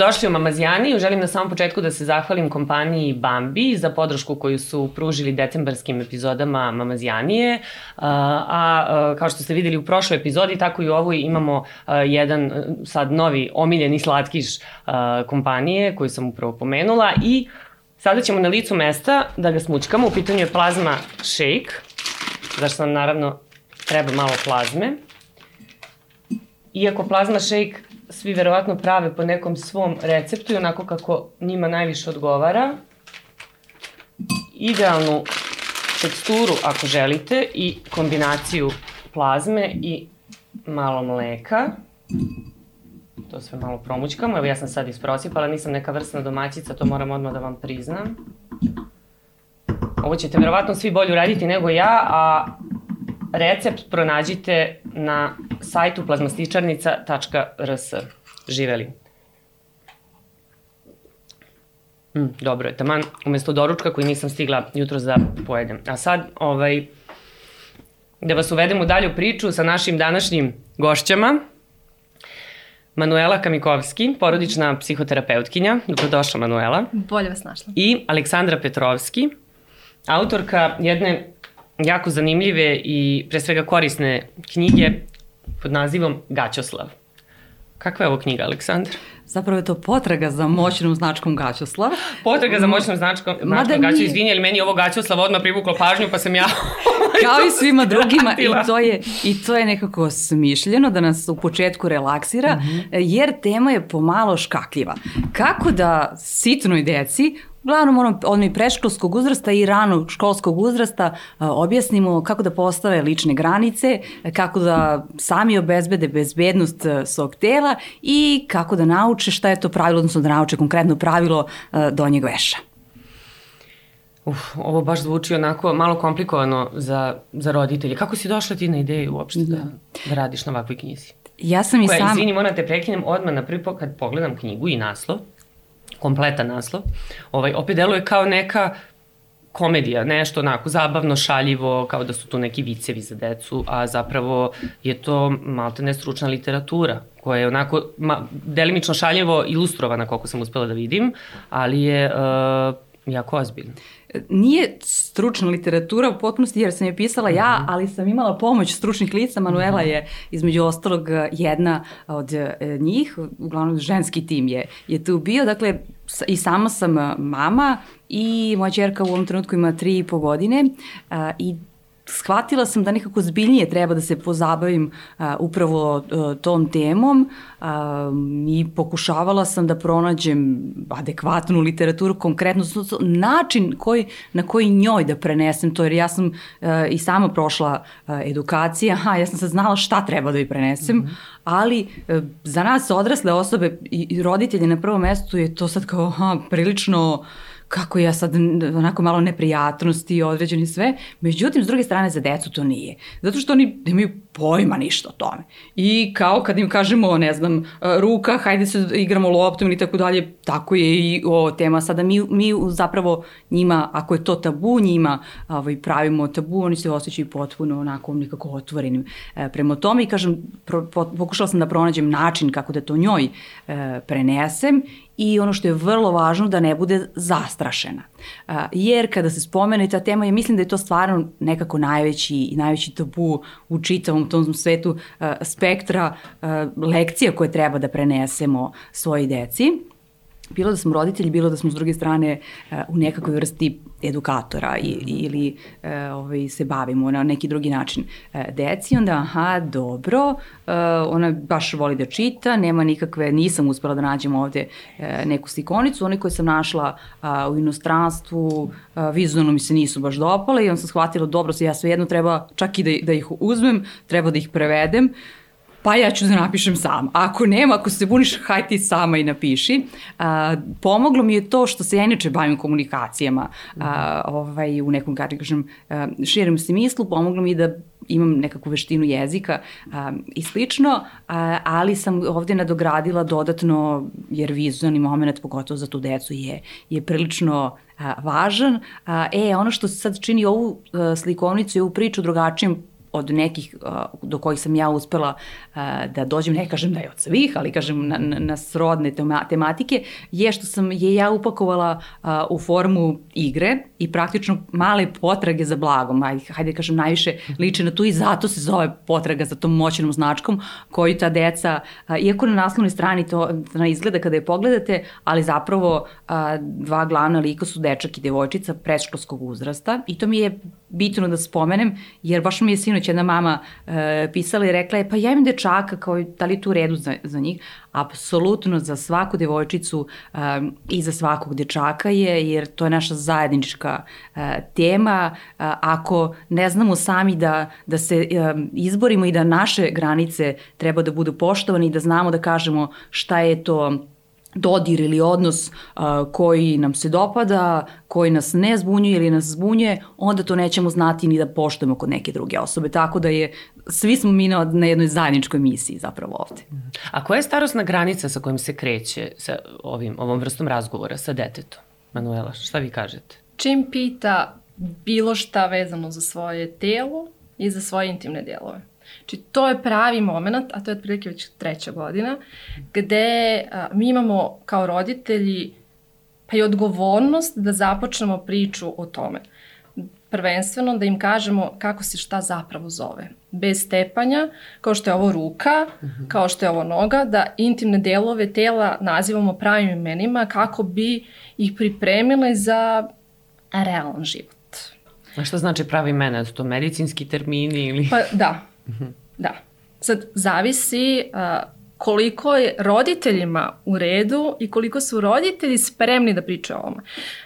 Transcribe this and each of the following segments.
Dobrodošli u Mamazijaniju. Želim na samom početku da se zahvalim kompaniji Bambi za podršku koju su pružili decembarskim epizodama Mamazijanije. A, a kao što ste videli u prošloj epizodi, tako i u ovoj imamo jedan sad novi omiljeni slatkiš kompanije koju sam upravo pomenula i sada ćemo na licu mesta da ga smučkamo. U pitanju je plazma shake, zašto nam naravno treba malo plazme. Iako plazma shake svi verovatno prave po nekom svom receptu i onako kako njima najviše odgovara. Idealnu teksturu ako želite i kombinaciju plazme i malo mleka. To sve malo promućkamo. Evo ja sam sad isprosipala, nisam neka vrsna domaćica, to moram odmah da vam priznam. Ovo ćete verovatno svi bolje uraditi nego ja, a Recept pronađite na sajtu plazmastičarnica.rs. Živeli. Mm, dobro je, taman umesto doručka koji nisam stigla jutro da pojedem. A sad, ovaj, da vas uvedem u dalju priču sa našim današnjim gošćama. Manuela Kamikovski, porodična psihoterapeutkinja. Dobrodošla, Manuela. Bolje vas našla. I Aleksandra Petrovski, autorka jedne jako zanimljive i pre svega korisne knjige pod nazivom Gaćoslav. Kakva je ovo knjiga, Aleksandar? Zapravo je to potraga za moćnom značkom Gaćoslav. Potraga za moćnom značkom, značkom Gaćo, izvini, ali meni ovo Gaćoslav odmah privuklo pažnju, pa sam ja... Kao i svima drugima, i to, je, i to je nekako smišljeno da nas u početku relaksira, mm -hmm. jer tema je pomalo škakljiva. Kako da sitnoj deci Uglavnom, ono, ono i preškolskog uzrasta i rano školskog uzrasta objasnimo kako da postave lične granice, kako da sami obezbede bezbednost svog tela i kako da nauče šta je to pravilo, odnosno da nauče konkretno pravilo donjeg veša. Uf, ovo baš zvuči onako malo komplikovano za, za roditelje. Kako si došla ti na ideju uopšte da, da radiš na ovakvoj knjizi? Ja sam i Koja, sam... Izvini, moram te prekinem odmah na prvi kad pogledam knjigu i naslov kompletan naslov, ovaj, opet deluje kao neka komedija, nešto onako zabavno, šaljivo, kao da su tu neki vicevi za decu, a zapravo je to malte ne stručna literatura koja je onako ma, delimično šaljivo ilustrovana koliko sam uspela da vidim, ali je uh, jako ozbiljno. Nije stručna literatura u potpunosti jer sam je pisala ja, mhm. ali sam imala pomoć stručnih lica. Manuela je između ostalog jedna od e, njih, uglavnom ženski tim je, je tu bio. Dakle, i sama sam mama i moja čerka u ovom trenutku ima tri i po godine i shvatila sam da nekako zbiljnije treba da se pozabavim a, upravo a, tom temom a, i pokušavala sam da pronađem adekvatnu literaturu, konkretno način koji, na koji njoj da prenesem to, jer ja sam a, i sama prošla a, edukacija, a ja sam sad znala šta treba da joj prenesem, mm -hmm. ali a, za nas odrasle osobe i, roditelje na prvom mestu je to sad kao aha, prilično kako ja sad onako malo neprijatnosti i određeni sve. Međutim, s druge strane, za decu to nije. Zato što oni nemaju pojma ništa o tome. I kao kad im kažemo, ne znam, ruka, hajde se igramo loptom ili tako dalje, tako je i o tema. Sada mi, mi zapravo njima, ako je to tabu, njima ovaj, pravimo tabu, oni se osjećaju potpuno onako nekako otvorenim e, prema tome i kažem, pro, po, pokušala sam da pronađem način kako da to njoj e, prenesem i ono što je vrlo važno da ne bude zastrašena. Jer kada se spomene ta tema, ja mislim da je to stvarno nekako najveći najveći tabu u čitavom tom svetu spektra lekcija koje treba da prenesemo svoji deci bilo da smo roditelji, bilo da smo s druge strane u nekakvoj vrsti edukatora i, ili e, ovaj, se bavimo na neki drugi način e, deci, onda aha, dobro, e, ona baš voli da čita, nema nikakve, nisam uspela da nađem ovde e, neku slikonicu, one koje sam našla a, u inostranstvu, a, vizualno mi se nisu baš dopale i on sam shvatila, dobro, ja svejedno treba čak i da, da ih uzmem, treba da ih prevedem, pa ja ću da napišem sam. Ako nema, ako se buniš, haj ti sama i napiši. A, pomoglo mi je to što se ja inače bavim komunikacijama a, ovaj, u nekom, kada kažem, širim smislu, pomoglo mi da imam nekakvu veštinu jezika a, i slično, a, ali sam ovde nadogradila dodatno, jer vizualni moment, pogotovo za tu decu, je, je prilično a, važan. A, e, ono što sad čini ovu a, slikovnicu i ovu priču drugačijom od nekih do kojih sam ja uspela da dođem, ne kažem da je od svih, ali kažem na, na, srodne tematike, je što sam je ja upakovala u formu igre i praktično male potrage za blagom, ajde, hajde da kažem najviše liče na tu i zato se zove potraga za tom moćnom značkom koju ta deca, iako na naslovnoj strani to na izgleda kada je pogledate, ali zapravo dva glavna lika su dečak i devojčica predškolskog uzrasta i to mi je bitno da spomenem, jer baš mi je sinoć jedna mama e, pisala i rekla je, pa ja imam dečaka, kao da li tu redu za, za njih? Apsolutno za svaku devojčicu e, i za svakog dečaka je, jer to je naša zajednička e, tema. E, ako ne znamo sami da, da se e, izborimo i da naše granice treba da budu poštovani i da znamo da kažemo šta je to dodir ili odnos a, koji nam se dopada, koji nas ne zbunjuje ili nas zbunjuje, onda to nećemo znati ni da poštujemo kod neke druge osobe. Tako da je, svi smo mi na, na jednoj zajedničkoj misiji zapravo ovde. A koja je starosna granica sa kojim se kreće sa ovim, ovom vrstom razgovora sa detetom? Manuela, šta vi kažete? Čim pita bilo šta vezano za svoje telo i za svoje intimne delove. Znači, to je pravi moment, a to je otprilike već treća godina, gde a, mi imamo kao roditelji pa i odgovornost da započnemo priču o tome. Prvenstveno da im kažemo kako se šta zapravo zove. Bez stepanja, kao što je ovo ruka, kao što je ovo noga, da intimne delove tela nazivamo pravim imenima kako bi ih pripremile za realan život. A šta znači pravi imena? To medicinski termini ili... Pa da, Da. Sad, zavisi uh, koliko je roditeljima u redu i koliko su roditelji spremni da pričaju o ovome.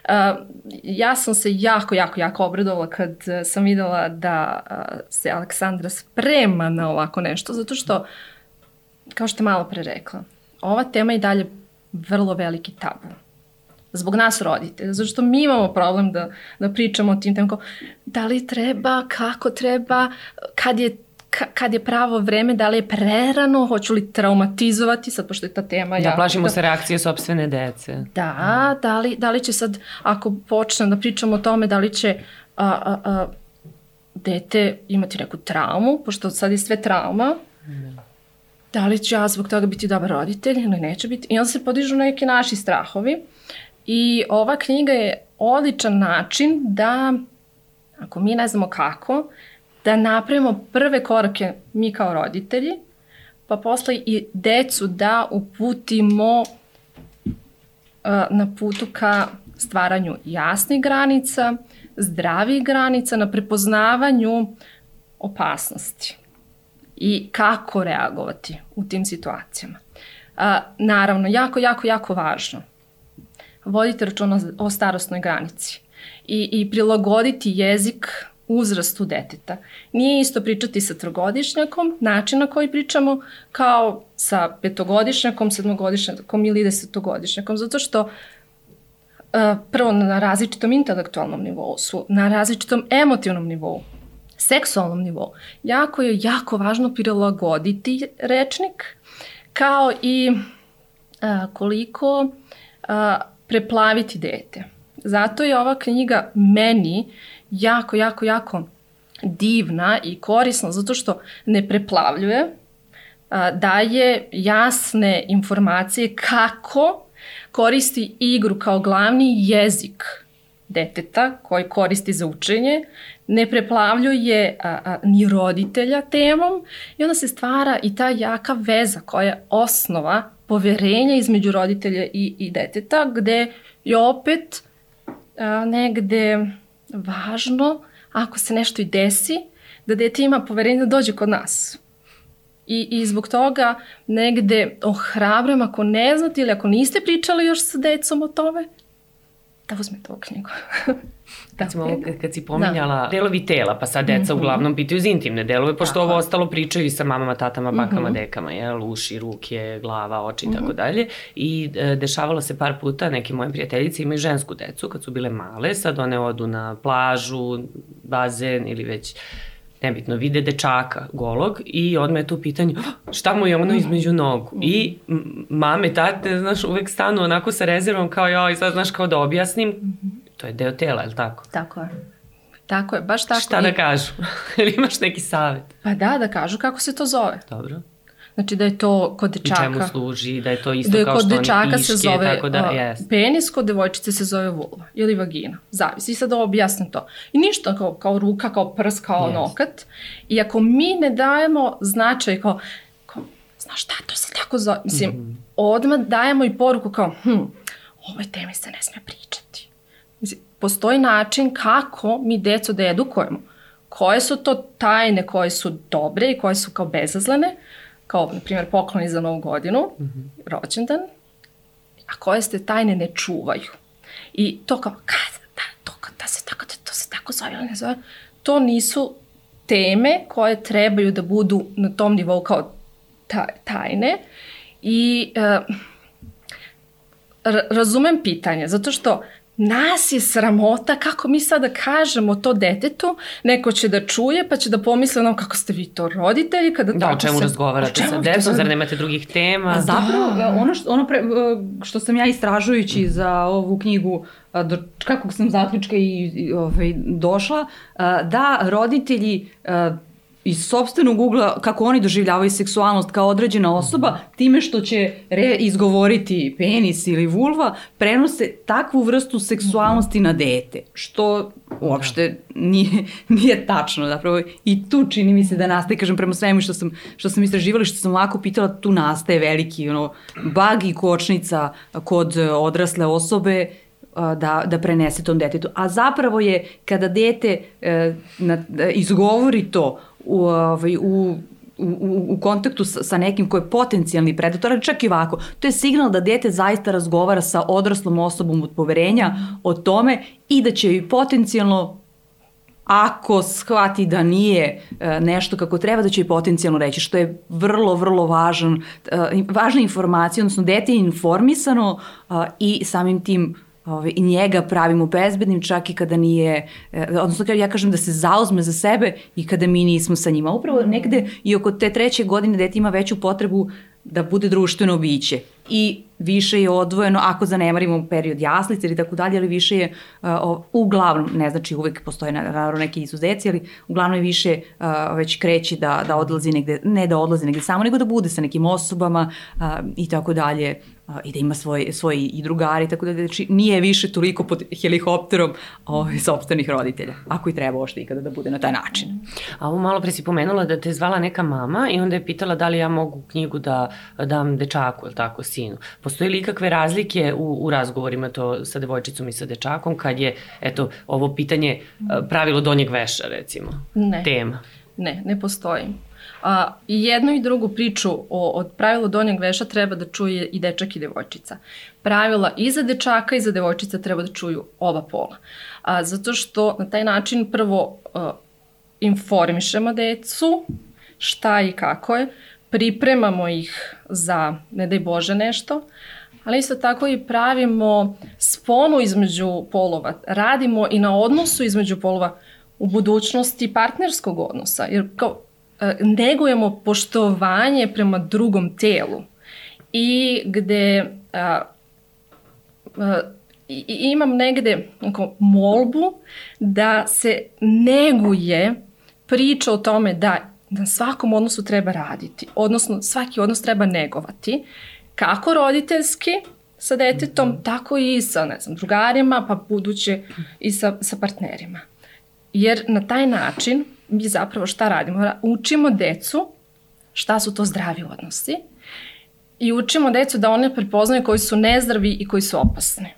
Uh, ja sam se jako, jako, jako obradovala kad uh, sam videla da uh, se Aleksandra sprema na ovako nešto, zato što, kao što je malo pre rekla, ova tema je dalje vrlo veliki tabu zbog nas roditelja, zato što mi imamo problem da, da pričamo o tim temama, da li treba, kako treba, kad je kad je pravo vreme, da li je prerano, hoću li traumatizovati, sad pošto je ta tema... Da, jako, plašimo da, se reakcije sobstvene dece. Da, da li, da li će sad, ako počnem da pričam o tome, da li će a, a, a, dete imati neku traumu, pošto sad je sve trauma, da li će ja zbog toga biti dobar roditelj ili neće biti. I onda se podižu neki naši strahovi. I ova knjiga je odličan način da, ako mi ne znamo kako, da napravimo prve korake mi kao roditelji, pa posle i decu da uputimo uh, na putu ka stvaranju jasnih granica, zdravih granica, na prepoznavanju opasnosti i kako reagovati u tim situacijama. A, naravno, jako, jako, jako važno. Vodite računa o starostnoj granici i, i prilagoditi jezik uzrastu deteta. Nije isto pričati sa trogodišnjakom, način na koji pričamo, kao sa petogodišnjakom, sedmogodišnjakom ili desetogodišnjakom, zato što uh, prvo na različitom intelektualnom nivou su, na različitom emotivnom nivou, seksualnom nivou. Jako je jako važno prilagoditi rečnik, kao i uh, koliko uh, preplaviti dete. Zato je ova knjiga meni jako, jako, jako divna i korisna zato što ne preplavljuje, daje jasne informacije kako koristi igru kao glavni jezik deteta koji koristi za učenje, ne preplavljuje a, a, ni roditelja temom i onda se stvara i ta jaka veza koja je osnova poverenja između roditelja i, i deteta, gde je opet a, negde važno, ako se nešto i desi, da dete ima poverenje da dođe kod nas. I, I zbog toga negde ohrabrujem ako ne znate ili ako niste pričali još sa decom o tome, da uzmete ovu knjigu. da, Recimo, kad si pominjala da. delovi tela, pa sad deca mm -hmm. uglavnom pitaju za intimne delove, pošto tako. ovo ostalo pričaju i sa mamama, tatama, bakama, mm -hmm. dekama, jel, uši, ruke, glava, oči i mm -hmm. tako mhm. dalje. I e, dešavalo se par puta, neke moje prijateljice imaju žensku decu kad su bile male, sad one odu na plažu, bazen ili već nebitno, vide dečaka golog i odme je tu pitanje šta mu je ono između nogu. I mame, tate, znaš, uvek stanu onako sa rezervom kao ja i sad znaš kao da objasnim, to je deo tela, je li tako? Tako je. Tako je, baš tako. Šta da kažu? Ili imaš neki savjet? Pa da, da kažu kako se to zove. Dobro. Znači da je to kod dečaka. I čemu služi, da je to isto da je kao kod što dečaka oni piške, se zove tako da, uh, jest. penis, kod devojčice se zove vulva ili vagina. Zavisi. I sad da objasnim to. I ništa kao, kao ruka, kao prs, kao Yes. nokat. I ako mi ne dajemo značaj kao, kao znaš šta, to se tako zove. Mislim, mm. -hmm. odmah dajemo i poruku kao, hm, ovoj temi se ne sme pričati. Mislim, postoji način kako mi decu da edukujemo. Koje su to tajne koje su dobre i koje su kao bezazlene, kao, na primjer, pokloni za novu godinu, mm -hmm. rođendan, a koje ste tajne ne čuvaju. I to kao, kad, da, to, da se tako, da, to se tako zove ili ne zove, to nisu teme koje trebaju da budu na tom nivou kao ta, tajne i uh, razumem pitanje, zato što nas je sramota kako mi sada kažemo to detetu, neko će da čuje pa će da pomisle ono kako ste vi to roditelji kada Da, o čemu se- razgovarate sa to decom, zar nemate drugih tema? A zapravo, da. ono, što, ono pre, što sam ja istražujući za ovu knjigu, do kakvog sam zaključka i, i ovaj, došla, da roditelji iz sobstvenog ugla, kako oni doživljavaju seksualnost kao određena osoba, time što će re, izgovoriti penis ili vulva, prenose takvu vrstu seksualnosti na dete, što uopšte nije, nije tačno. Zapravo i tu čini mi se da nastaje, kažem, prema svemu što sam, što sam istraživala, što sam ovako pitala, tu nastaje veliki ono, bag i kočnica kod e, odrasle osobe a, da, da prenese tom detetu. A zapravo je kada dete e, na, da izgovori to u, ovaj, u u, u, kontaktu sa, sa nekim ko je potencijalni predator, ali čak i ovako, to je signal da dete zaista razgovara sa odraslom osobom od poverenja o tome i da će joj potencijalno ako shvati da nije e, nešto kako treba, da će joj potencijalno reći, što je vrlo, vrlo važan, e, važna informacija, odnosno dete je informisano a, i samim tim Ove, i njega pravimo bezbednim čak i kada nije, e, odnosno ja kažem da se zauzme za sebe i kada mi nismo sa njima. Upravo negde i oko te treće godine dete ima veću potrebu da bude društveno biće i više je odvojeno ako zanemarimo period jaslice ili tako dalje, ali više je uh, uglavnom, ne znači uvek postoje naravno neki izuzeci, ali uglavnom je više uh, već kreći da, da odlazi negde, ne da odlazi negde samo, nego da bude sa nekim osobama uh, i tako dalje i da ima svoj, svoj i drugari, tako da znači, nije više toliko pod helikopterom ovaj, sobstvenih roditelja, ako i treba ošte ikada da bude na taj način. A ovo malo pre si pomenula da te zvala neka mama i onda je pitala da li ja mogu knjigu da dam dečaku, ili tako, sinu. Postoje li ikakve razlike u, u razgovorima to sa devojčicom i sa dečakom kad je, eto, ovo pitanje pravilo donjeg veša, recimo, Ne. tema? Ne, ne postoji. A, I jednu i drugu priču o, od pravila donjeg veša treba da čuje i dečak i devojčica. Pravila i za dečaka i za devojčica treba da čuju oba pola. A, zato što na taj način prvo a, informišemo decu šta i kako je, pripremamo ih za, ne daj Bože, nešto, ali isto tako i pravimo sponu između polova. Radimo i na odnosu između polova u budućnosti partnerskog odnosa, jer kao negujemo poštovanje prema drugom telu i gde a, a, i, imam negde onako, molbu da se neguje priča o tome da na svakom odnosu treba raditi, odnosno svaki odnos treba negovati, kako roditeljski sa detetom, tako i sa ne znam, drugarima, pa buduće i sa, sa partnerima. Jer na taj način mi zapravo šta radimo? Ra- Učimo decu šta su to zdravi odnosi i učimo decu da one prepoznaju koji su nezdravi i koji su opasni.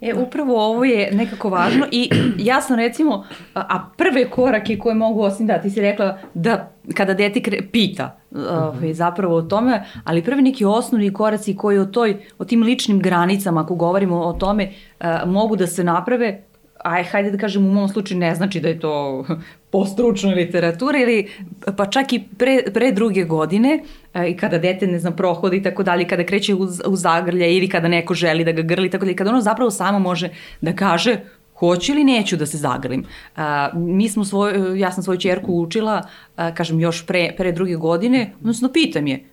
E, upravo ovo je nekako važno i ja sam recimo, a, prve korake koje mogu osim da ti si rekla da kada dete kre, pita ovaj, zapravo o tome, ali prvi neki osnovni koraci koji o, toj, o tim ličnim granicama, ako govorimo o tome, mogu da se naprave aj, hajde da kažem, u mom slučaju ne znači da je to po stručnoj literaturi ili pa čak i pre, pre druge godine e, i kada dete, ne znam, prohodi i tako dalje, kada kreće u, u zagrlje ili kada neko želi da ga grli i tako dalje, kada ono zapravo samo može da kaže hoću ili neću da se zagrlim. A, mi smo svoj, ja sam svoju čerku učila, a, kažem, još pre, pre druge godine, odnosno pitam je,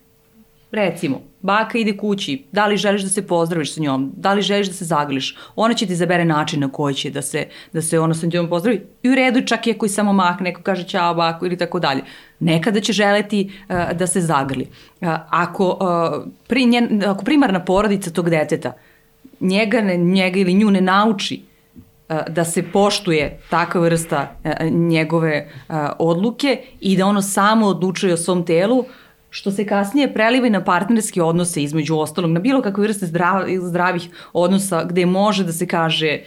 recimo, baka ide kući, da li želiš da se pozdraviš sa njom, da li želiš da se zagrliš, ona će ti zabere način na koji će da se, da se ona sa njom pozdravi i u redu čak i ako samo mak, neko kaže ćao baku ili tako dalje. Nekada će želeti uh, da se zagrli. Uh, ako, uh, pri njen, ako primarna porodica tog deteta njega, ne, njega ili nju ne nauči da se poštuje takva vrsta njegove odluke i da ono samo odlučuje o svom telu, što se kasnije preliva na partnerske odnose između ostalog, na bilo kakve vrste zdrav, zdravih odnosa gde može da se kaže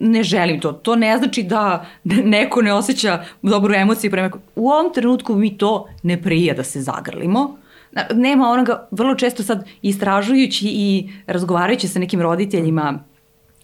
ne želim to. To ne znači da neko ne osjeća dobru emociju prema U ovom trenutku mi to ne prija da se zagrlimo. Nema onoga, vrlo često sad istražujući i razgovarajući sa nekim roditeljima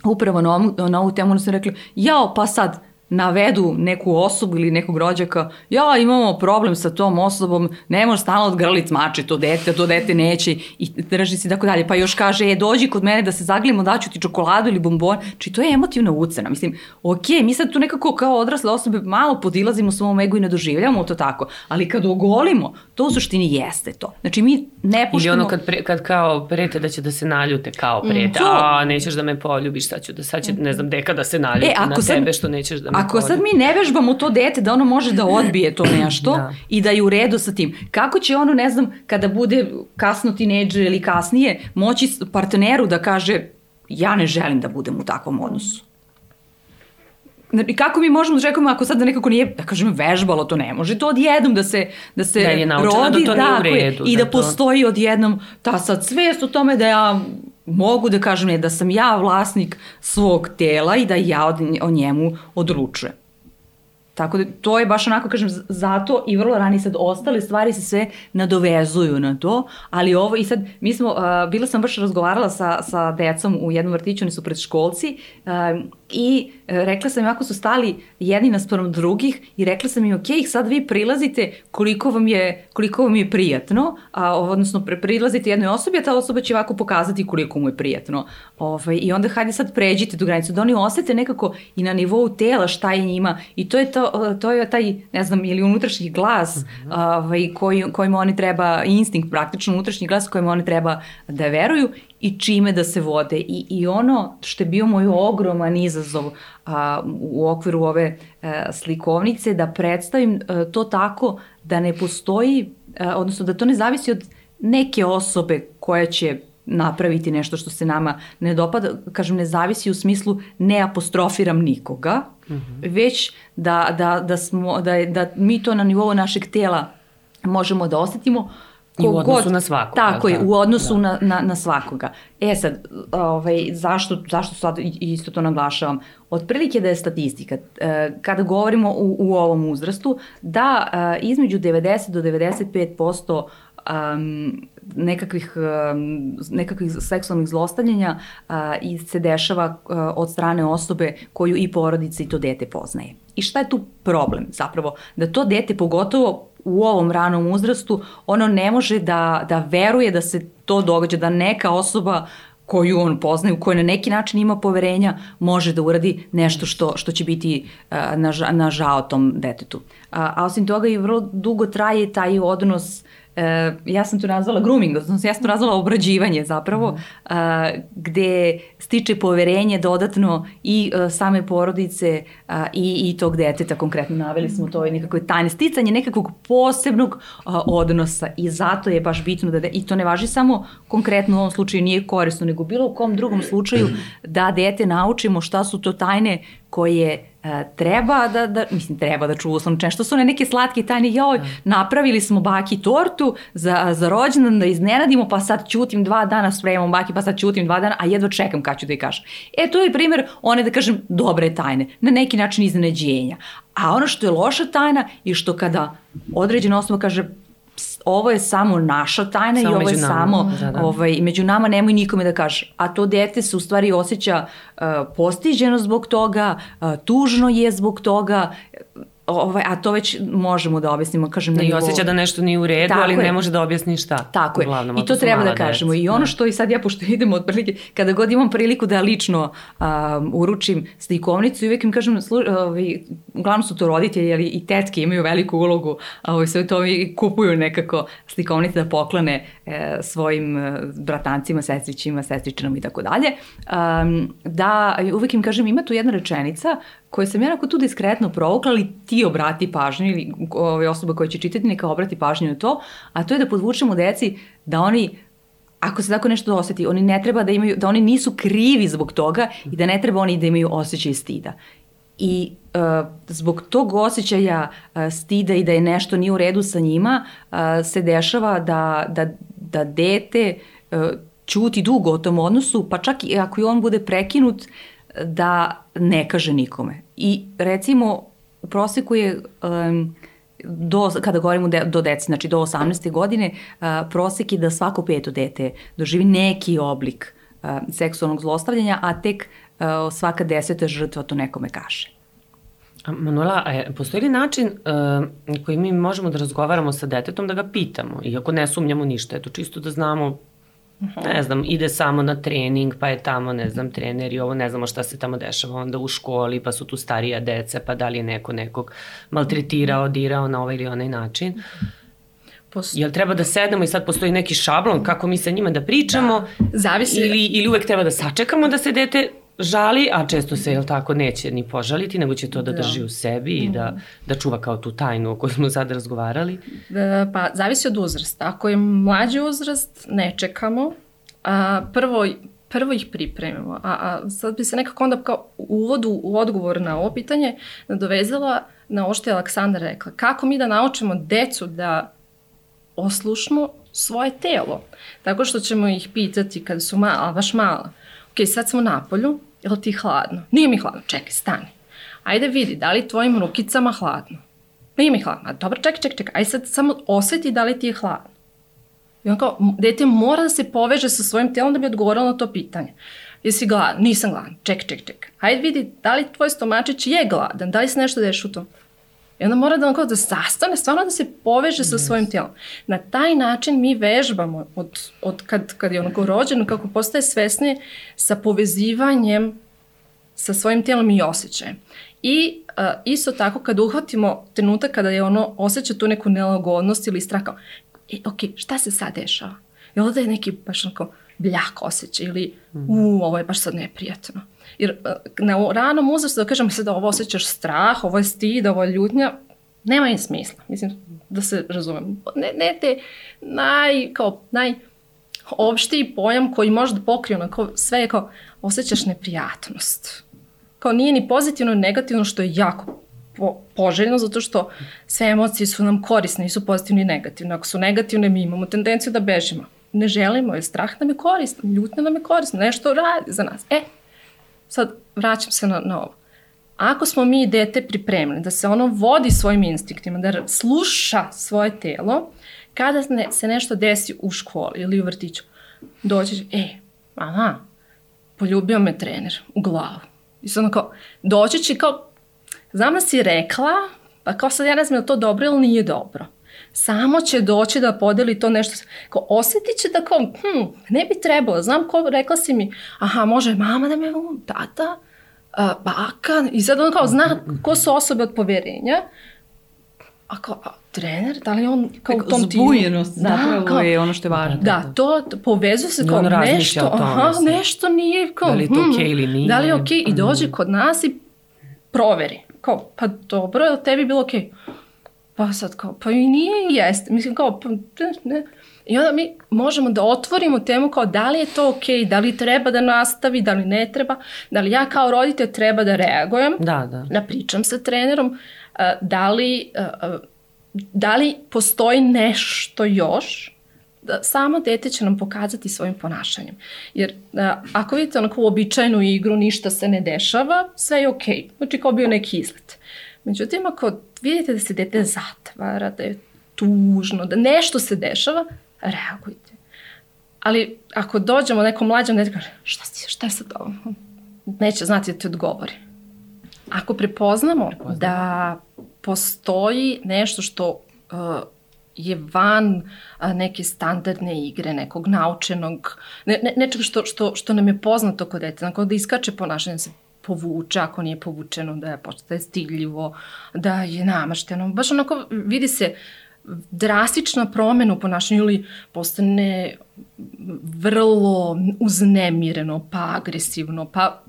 upravo na, ovom, na ovu temu, ono su rekli, jao, pa sad, navedu neku osobu ili nekog rođaka, ja imamo problem sa tom osobom, ne može stalno odgrlit mače to dete, to dete neće i drži se i tako dalje. Pa još kaže, e, dođi kod mene da se zaglimo, daću ti čokoladu ili bombon. Či to je emotivna ucena. Mislim, ok, mi sad tu nekako kao odrasle osobe malo podilazimo svom egu i ne doživljamo to tako, ali kad ogolimo, to u suštini jeste to. Znači mi ne puštamo... Ili ono kad, pre, kad kao prete da će da se naljute, kao prete, mm, to... a nećeš da me poljubiš, sad ću da, sad će, ne znam, deka da se naljuti e, na sad, tebe što nećeš da me Ako sad mi ne vežbamo to dete da ono može da odbije to nešto da. i da je u redu sa tim, kako će ono, ne znam, kada bude kasno tineđer ili kasnije, moći partneru da kaže ja ne želim da budem u takvom odnosu. I kako mi možemo da čekamo ako sad da nekako nije, da kažem, vežbalo, to ne može to odjednom da se, da se da rodi, da, da, redu, i da, da to... postoji odjednom ta sad svest o tome da ja mogu da kažem ne, da sam ja vlasnik svog tela i da ja od, o njemu odlučujem. Tako da to je baš onako, kažem, zato i vrlo rani sad ostale stvari se sve nadovezuju na to, ali ovo i sad mi smo, uh, bila sam baš razgovarala sa, sa decom u jednom vrtiću, oni su predškolci uh, i e, rekla sam im ako su stali jedni naspram drugih i rekla sam im ok, sad vi prilazite koliko vam je, koliko vam je prijatno, a, odnosno prilazite jednoj osobi, a ta osoba će ovako pokazati koliko mu je prijatno. Ovaj, I onda hajde sad pređite tu granicu, da oni osete nekako i na nivou tela šta je njima i to je, to, to je taj, ne znam, ili unutrašnji glas mm -hmm. ovaj, koji, kojima oni treba, instinkt praktično, unutrašnji glas kojima oni treba da veruju i čime da se vode. I, i ono što je bio moj ogroman izazov a, u okviru ove a, e, slikovnice, da predstavim a, e, to tako da ne postoji, a, e, odnosno da to ne zavisi od neke osobe koja će napraviti nešto što se nama ne dopada, kažem ne zavisi u smislu ne apostrofiram nikoga, mm -hmm. već da, da, da, smo, da, da mi to na nivou našeg tela možemo da osetimo, I u odnosu god, na svakoga. Tako je, u odnosu da. na, na, na svakoga. E sad, ovaj, zašto, zašto sad isto to naglašavam? Otprilike da je statistika, e, kada govorimo u, u ovom uzrastu, da e, između 90 do 95% um, nekakvih, um, nekakvih seksualnih zlostavljanja uh, i se dešava uh, od strane osobe koju i porodica i to dete poznaje. I šta je tu problem zapravo? Da to dete pogotovo u ovom ranom uzrastu, ono ne može da, da veruje da se to događa, da neka osoba koju on poznaje, u kojoj na neki način ima poverenja, može da uradi nešto što, što će biti uh, na, na žao tom detetu. A, a osim toga i vrlo dugo traje taj odnos Uh, ja sam to nazvala grooming, odnosno ja sam to nazvala obrađivanje zapravo, mm. uh, gde stiče poverenje dodatno i uh, same porodice uh, i, i tog deteta, konkretno naveli smo to i nekako tajne, sticanje nekakvog posebnog uh, odnosa. I zato je baš bitno da, de, i to ne važi samo konkretno u ovom slučaju nije korisno, nego bilo u kom drugom slučaju da dete naučimo šta su to tajne koje E, treba da, da, mislim, treba da čuva uslovno što su one neke slatke tajne, joj, da. napravili smo baki tortu za, za rođendan da iznenadimo, pa sad ćutim dva dana, spremamo baki, pa sad ćutim dva dana, a jedva čekam kad ću da je kažem. E, to je primjer one, da kažem, dobre tajne, na neki način iznenađenja. A ono što je loša tajna je što kada određena osoba kaže, ovo je samo naša tajna samo i ovo je nama. samo da, da. Ovaj, među nama nemoj nikome da kaže. A to dete se u stvari osjeća uh, postiđeno zbog toga, uh, tužno je zbog toga ovaj, a to već možemo da objasnimo, kažem, na I osjeća da nešto nije u redu, Tako ali je. ne može da objasni šta. Tako je. Uglavnom, I ako to treba da kažemo. deca. I ono Da. što i sad ja, pošto idemo od prilike, kada god imam priliku da lično um, uručim slikovnicu i uvijek im kažem, slu, ovaj, uglavnom su to roditelji, ali i tetke imaju veliku ulogu, ovaj, sve to i kupuju nekako slikovnice da poklane e, svojim e, bratancima, sestrićima, sestričinama i tako dalje. Um, da uvijek im kažem, ima tu jedna rečenica koju sam ja tu diskretno provukla, ali ti obrati pažnju ili ovaj, osoba koja će čitati neka obrati pažnju na to, a to je da podvučemo deci da oni ako se tako nešto osjeti, oni ne treba da imaju, da oni nisu krivi zbog toga i da ne treba oni da imaju osjećaj stida. I uh, zbog tog osjećaja uh, stida i da je nešto nije u redu sa njima, uh, se dešava da, da, da dete uh, ćuti dugo o tom odnosu, pa čak i ako i on bude prekinut, da ne kaže nikome. I recimo, u proseku je... Um, do, kada govorimo de, do deci, znači do 18. godine, a, prosek je da svako peto dete doživi neki oblik a, seksualnog zlostavljanja, a tek a, svaka deseta žrtva to nekome kaže. Manuela, a postoji li način uh, koji mi možemo da razgovaramo sa detetom da ga pitamo, iako ne sumnjamo ništa, eto čisto da znamo ne znam, ide samo na trening, pa je tamo, ne znam, trener i ovo, ne znamo šta se tamo dešava. Onda u školi, pa su tu starija deca, pa da li je neko nekog maltretirao, dirao na ovaj ili onaj način. Pos- Jel treba da sednemo i sad postoji neki šablon kako mi sa njima da pričamo? Zavisi- ili, ili uvek treba da sačekamo da se dete žali, a često se, jel tako, neće ni požaliti, nego će to da drži u sebi i da, da čuva kao tu tajnu o kojoj smo sad razgovarali. E, Pa zavisi od uzrasta. Ako je mlađi uzrast, ne čekamo. A, prvo, prvo ih pripremimo. A, a sad bi se nekako onda kao u uvodu u odgovor na ovo pitanje nadovezala na ovo što je Aleksandra rekla. Kako mi da naučimo decu da oslušnu svoje telo? Tako što ćemo ih pitati kada su mala, baš mala. Ok, sad smo na polju, je li ti hladno? Nije mi hladno, čekaj, stani. Ajde vidi, da li tvojim rukicama hladno? Nije mi hladno. Dobro, čekaj, čekaj, čekaj. Aj sad samo osjeti da li ti je hladno. I on kao, dete mora da se poveže sa svojim telom da bi odgovorilo na to pitanje. Jesi gladan? Nisam gladan. Čekaj, čekaj, čekaj. Ajde vidi da li tvoj stomačić je gladan, da li se nešto deš u tom. I onda mora da on kao da sastane, stvarno da se poveže sa svojim tijelom. Na taj način mi vežbamo od, od kad, kad je onako rođen, kako postaje svesni sa povezivanjem sa svojim tijelom i osjećajem. I uh, isto tako kad uhvatimo trenutak kada je ono osjeća tu neku nelagodnost ili strah kao, e, ok, šta se sad dešava? I onda je neki baš onako bljak osjećaj ili u, ovo je baš sad neprijatno. Jer uh, na ranom uzrastu da kažem sad ovo osjećaš strah, ovo je stid, ovo je ljutnja, nema im smisla. Mislim, da se razumem. Ne, ne te naj, kao, naj, opštiji pojam koji može da pokrije onako sve je kao osjećaš neprijatnost. Kao nije ni pozitivno ni negativno što je jako po, poželjno zato što sve emocije su nam korisne, nisu pozitivne i negativne. Ako su negativne mi imamo tendenciju da bežimo. Ne želimo jer strah nam je korisno, ljutnja nam je korisno, nešto radi za nas. E, sad vraćam se na, na ovo. Ako smo mi dete pripremili da se ono vodi svojim instinktima, da sluša svoje telo, kada se nešto desi u školi ili u vrtiću, će, e, aha, poljubio me trener u glavu. I sad ono kao, doći će kao, znam da si rekla, pa kao sad ja ne znam je to dobro ili nije dobro. Samo će doći da podeli to nešto. Kao, osjetit će da kao, hm, ne bi trebalo. Znam ko, rekla si mi, aha, može mama da me, tata, a, baka. I sad on kao zna ko su osobe od poverenja. A kao, a, trener, da li on kao u tom timu? Zbunjenost zapravo kao- je ono što je važno. Da, to povezuje se Da kao on nešto, tome aha, sad. nešto nije kao, Da li je to hmm, okej ili nije? Da li je okej i dođe kod nas i proveri. Kao, pa dobro, tebi bilo okej? Pa sad kao, pa i nije i jeste. Mislim kao, pa ne, ne. I onda mi možemo da otvorimo temu kao da li je to okej, da li treba da nastavi, da li ne treba, da li ja kao roditelj treba da reagujem Da, da. da pričam sa trenerom, da li, da li postoji nešto još, da samo dete će nam pokazati svojim ponašanjem. Jer a, ako vidite onako uobičajenu igru, ništa se ne dešava, sve je okej. Znači kao bio neki izlet. Međutim, ako vidite da se dete zatvara, da je tužno, da nešto se dešava, reagujte. Ali ako dođemo nekom mlađom dete, kaže, šta, si, šta je sad ovo? Neće znati da ti odgovori. Ako prepoznamo da postoji nešto što uh, je van a, neke standardne igre, nekog naučenog, ne, ne, nečega što, što, što nam je poznato kod dete, znači da iskače ponašanje, da se povuče, ako nije povučeno, da je, da je stiljivo, da je namašteno. Baš onako vidi se drastična promena u ponašanju ili postane vrlo uznemireno, pa agresivno, pa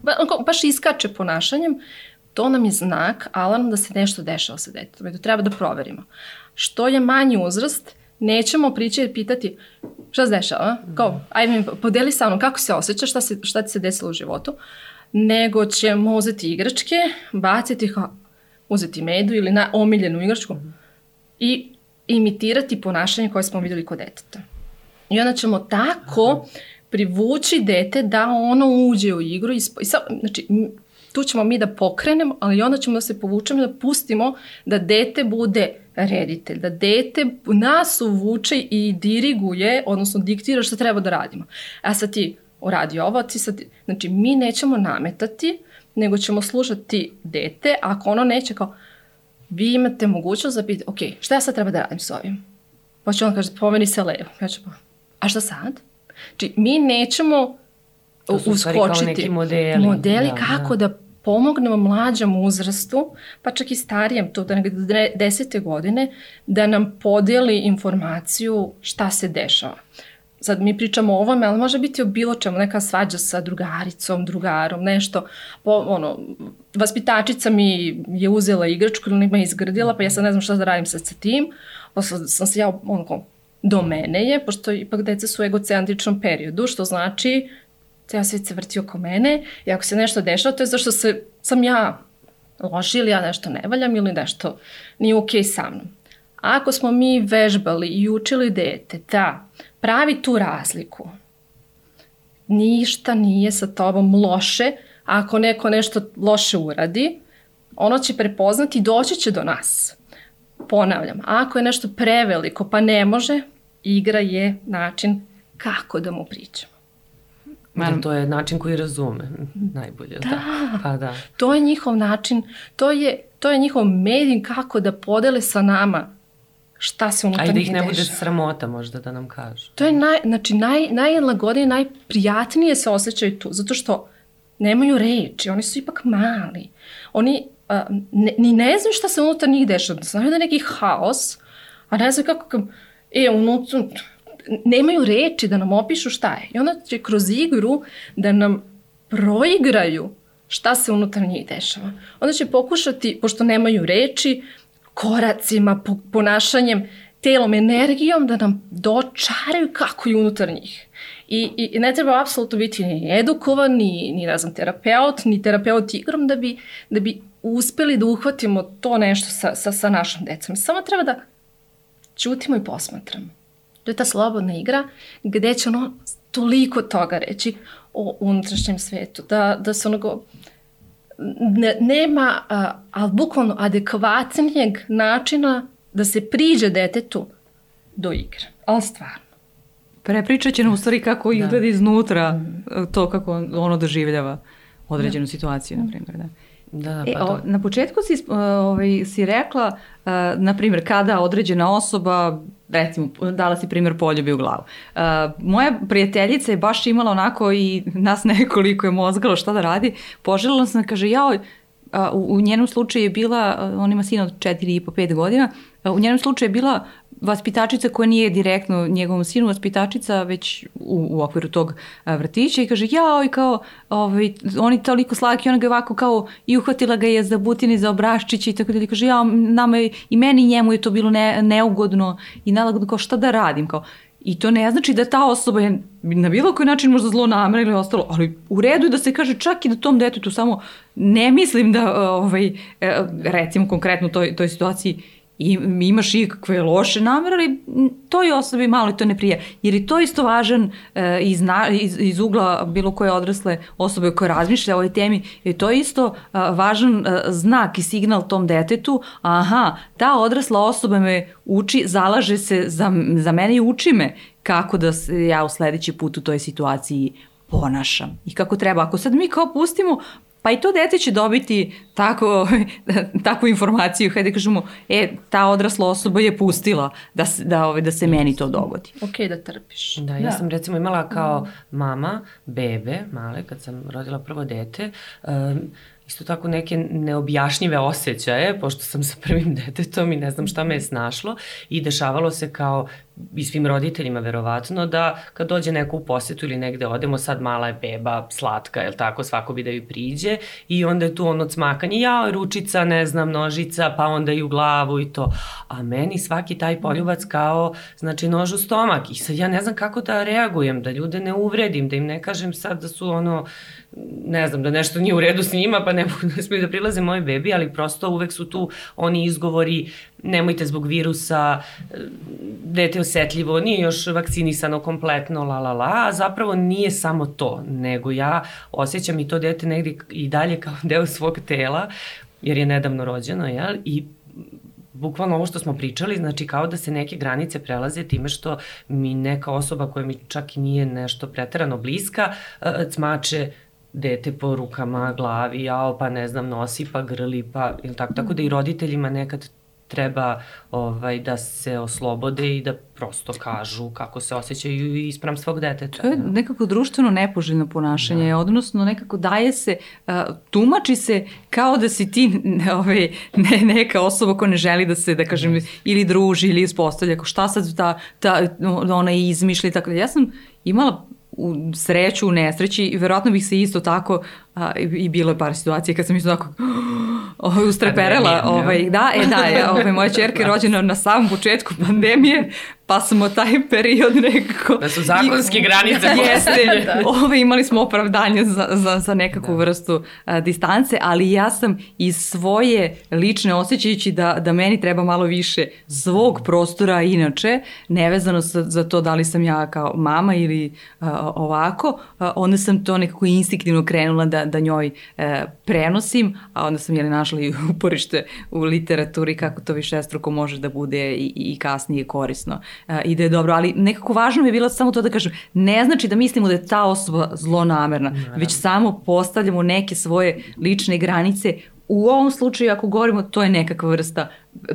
baš iskače ponašanjem, to nam je znak, alarm da se nešto dešava sa detetom i treba da proverimo. Što je manji uzrast, nećemo prići i pitati šta se dešava, kao, ajde mi podeli sa mnom kako se osjećaš, šta, se, šta ti se desilo u životu, nego ćemo uzeti igračke, baciti, uzeti medu ili na omiljenu igračku i imitirati ponašanje koje smo videli kod deteta. I onda ćemo tako privući dete da ono uđe u igru i, i sa, znači tu ćemo mi da pokrenemo, ali onda ćemo da se povučemo da pustimo da dete bude reditelj, da dete nas uvuče i diriguje, odnosno diktira šta treba da radimo. A sad ti uradi ovo, ti sad, znači mi nećemo nametati, nego ćemo slušati dete, ako ono neće kao, vi imate mogućnost da pitate, ok, šta ja sad treba da radim s ovim? Pa će on kaže, pomeni se levo. Ja ću, a šta sad? Znači, mi nećemo to su uskočiti. modeli. Modeli da, kako da. da pomognemo mlađem uzrastu, pa čak i starijem, to da negde desete godine, da nam podeli informaciju šta se dešava. Sad mi pričamo o ovome, ali može biti o bilo čemu, neka svađa sa drugaricom, drugarom, nešto, po, ono, vaspitačica mi je uzela igračku ili me izgrdila, pa ja sad ne znam šta da radim sad sa tim, pa sam, se ja, onako, do mene je, pošto ipak deca su u egocentričnom periodu, što znači ceo svet se vrti oko mene i ako se nešto dešava, to je zašto se, sam ja loši ili ja nešto ne valjam ili nešto nije okej okay sa mnom. Ako smo mi vežbali i učili dete da pravi tu razliku, ništa nije sa tobom loše, ako neko nešto loše uradi, ono će prepoznati i doći će do nas. Ponavljam, ako je nešto preveliko pa ne može, igra je način kako da mu pričam. Man... Da, to je način koji razume najbolje. Da. da. Pa da. To je njihov način, to je, to je njihov medij kako da podele sa nama šta se unutar njih dešava. A i da ih ne bude sramota možda da nam kažu. To je naj, znači naj, najlagodnije, najprijatnije se osjećaju tu, zato što nemaju reči, oni su ipak mali. Oni uh, ne, ni ne znaju šta se unutar njih dešava, znaju da je neki haos, a ne znaju kako, e, unutar, nemaju reči da nam opišu šta je. I onda će kroz igru da nam proigraju šta se unutar njih dešava. Onda će pokušati, pošto nemaju reči, koracima, ponašanjem, telom, energijom da nam dočaraju kako je unutar njih. I, i, i ne treba apsolutno biti ni edukovan, ni, ni ne znam, terapeut, ni terapeut igrom da bi, da bi uspeli da uhvatimo to nešto sa, sa, sa našom decom. Samo treba da ćutimo i posmatramo. To je ta slobodna igra gde će ono toliko toga reći o unutrašnjem svetu, da, da se onogo ne, nema, a, ali bukvalno adekvatnijeg načina da se priđe detetu do igre. Ali stvarno. Prepričat će nam u stvari kako da. izgleda iznutra mm. to kako ono doživljava određenu da. situaciju, na primjer. Da. Da, e, pa e, o, na početku si, ovaj, si rekla, uh, na primjer, kada određena osoba, recimo, dala si primjer poljubi u glavu. Uh, moja prijateljica je baš imala onako i nas nekoliko je mozgalo šta da radi. Poželjala sam kaže, jao, u, u njenom slučaju je bila, on ima sina od 4 i po 5 godina, u njenom slučaju je bila vaspitačica koja nije direktno njegovom sinu vaspitačica, već u, u okviru tog vrtića i kaže, jao, i kao, ovaj, on je toliko slaki, ona ga ovako kao, i uhvatila ga je za butine, za obraščiće i tako da kaže, jao, nama je, i meni i njemu je to bilo ne, neugodno i nalagodno, kao, šta da radim, kao, I to ne znači da ta osoba je na bilo koji način možda zlo namera ili ostalo, ali u redu je da se kaže čak i da tom detetu samo ne mislim da, ovaj, e, recimo konkretno toj, toj situaciji i imaš ikakve loše namere, ali toj osobi malo to ne prija. Jer je to isto važan e, iz, iz, iz ugla bilo koje odrasle osobe koje razmišlja o ovoj temi, je to isto e, važan e, znak i signal tom detetu, aha, ta odrasla osoba me uči, zalaže se za, za mene i uči me kako da se ja u sledeći put u toj situaciji ponašam i kako treba. Ako sad mi kao pustimo pa i to dete će dobiti tako, takvu informaciju, hajde da kažemo, e, ta odrasla osoba je pustila da, da, ove, da se meni to dogodi. Ok da trpiš. Da, ja da. sam recimo imala kao mama bebe, male, kad sam rodila prvo dete, um, isto tako neke neobjašnjive osjećaje, pošto sam sa prvim detetom i ne znam šta me je snašlo i dešavalo se kao i svim roditeljima verovatno da kad dođe neko u posetu ili negde odemo sad mala je beba slatka je tako svako bi da ju priđe i onda je tu ono cmakanje ja ručica ne znam nožica pa onda i u glavu i to. A meni svaki taj poljubac kao znači nož u stomak i sad ja ne znam kako da reagujem da ljude ne uvredim da im ne kažem sad da su ono ne znam, da nešto nije u redu s njima, pa ne, mogu, ne smiju da prilaze moje bebi, ali prosto uvek su tu oni izgovori, nemojte zbog virusa, dete osetljivo, nije još vakcinisano kompletno, la la la, a zapravo nije samo to, nego ja osjećam i to dete negde i dalje kao deo svog tela, jer je nedavno rođeno, jel? I bukvalno ovo što smo pričali, znači kao da se neke granice prelaze time što mi neka osoba koja mi čak i nije nešto preterano bliska, cmače dete po rukama, glavi, jao, pa ne znam, nosi, pa grli, pa, ili tako, tako da i roditeljima nekad treba ovaj, da se oslobode i da prosto kažu kako se osjećaju ispram svog deteta. To je nekako društveno nepoželjno ponašanje, da. odnosno nekako daje se, uh, tumači se kao da si ti ovaj, ne, neka osoba koja ne želi da se, da kažem, yes. ili druži ili ispostavlja, šta sad ta, ta, ona izmišlja i tako da. Ja sam imala u sreću, u nesreći i verovatno bih se isto tako a, i bilo je par situacija kad sam isto tako ovaj, ustreperela. Ovaj, da, e da, je, ovaj, moja čerka je rođena na samom početku pandemije, pa smo taj period nekako... Da su zakonske i, granice Jeste, da. ovaj, imali smo opravdanje za, za, za nekakvu da. vrstu a, distance, ali ja sam iz svoje lične osjećajući da, da meni treba malo više svog prostora inače, nevezano za, za to da li sam ja kao mama ili a, ovako, a, onda sam to nekako instinktivno krenula da, da njoj e, prenosim, a onda sam jeli našla i uporište u literaturi kako to više struko može da bude i, i kasnije korisno e, i da je dobro, ali nekako važno mi je bilo samo to da kažem, ne znači da mislimo da je ta osoba zlonamerna, Naravno. već samo postavljamo neke svoje lične granice u ovom slučaju ako govorimo to je nekakva vrsta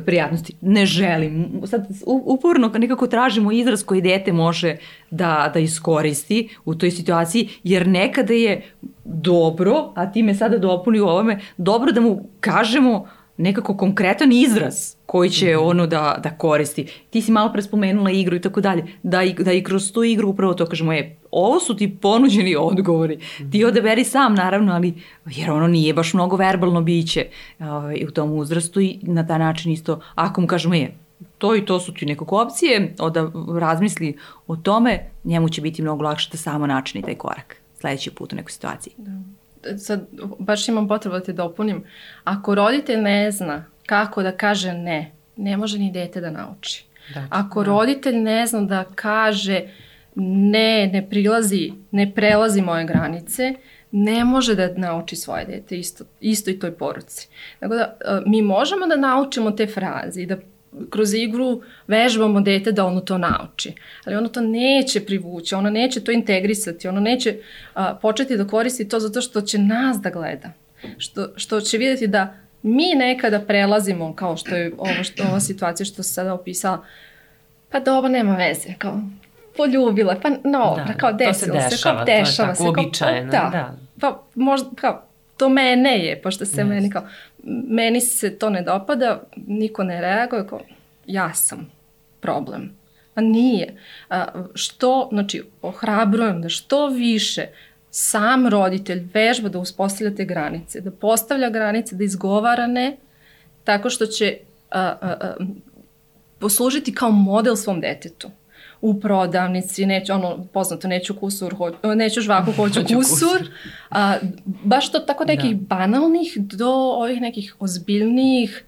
prijatnosti. Ne želim. Sad uporno nekako tražimo izraz koji dete može da, da iskoristi u toj situaciji, jer nekada je dobro, a ti me sada dopuni u ovome, dobro da mu kažemo nekako konkretan izraz koji će mhm. ono da, da koristi. Ti si malo pre spomenula igru i tako dalje. Da i, da i kroz tu igru upravo to kažemo, je, ovo su ti ponuđeni odgovori. Ti mhm. odeberi sam, naravno, ali jer ono nije baš mnogo verbalno biće ovaj, u tom uzrastu i na taj način isto, ako mu kažemo je, to i to su ti nekako opcije, da razmisli o tome, njemu će biti mnogo lakše da samo načini taj korak sledeći put u nekoj situaciji. Da sad baš imam potrebu da te dopunim, ako roditelj ne zna kako da kaže ne, ne može ni dete da nauči. Da, ako da. roditelj ne zna da kaže ne, ne prilazi, ne prelazi moje granice, ne može da nauči svoje dete isto, isto i toj poruci. Tako da, e, mi možemo da naučimo te fraze i da kroz igru vežbamo dete da ono to nauči. Ali ono to neće privući, ono neće to integrisati, ono neće a, početi da koristi to zato što će nas da gleda. Što, što će videti da mi nekada prelazimo, kao što je ovo, što, ova situacija što se sada opisala, pa dobro, nema veze, kao poljubila, pa no, da, kao desilo se, dešava, kao dešava se. To je tako uobičajeno, da. da. Pa možda, kao, to mene je, pošto se yes. meni kao, meni se to ne dopada, niko ne reaguje, kao, ja sam problem. A nije. A, što, znači, ohrabrujem da što više sam roditelj vežba da uspostavlja te granice, da postavlja granice, da izgovara ne, tako što će a, a, a, poslužiti kao model svom detetu u prodavnici, neću, ono, poznato, neću kusur, ho, neću žvaku, hoću kusur. A, baš to tako nekih da. banalnih do ovih nekih ozbiljnijih,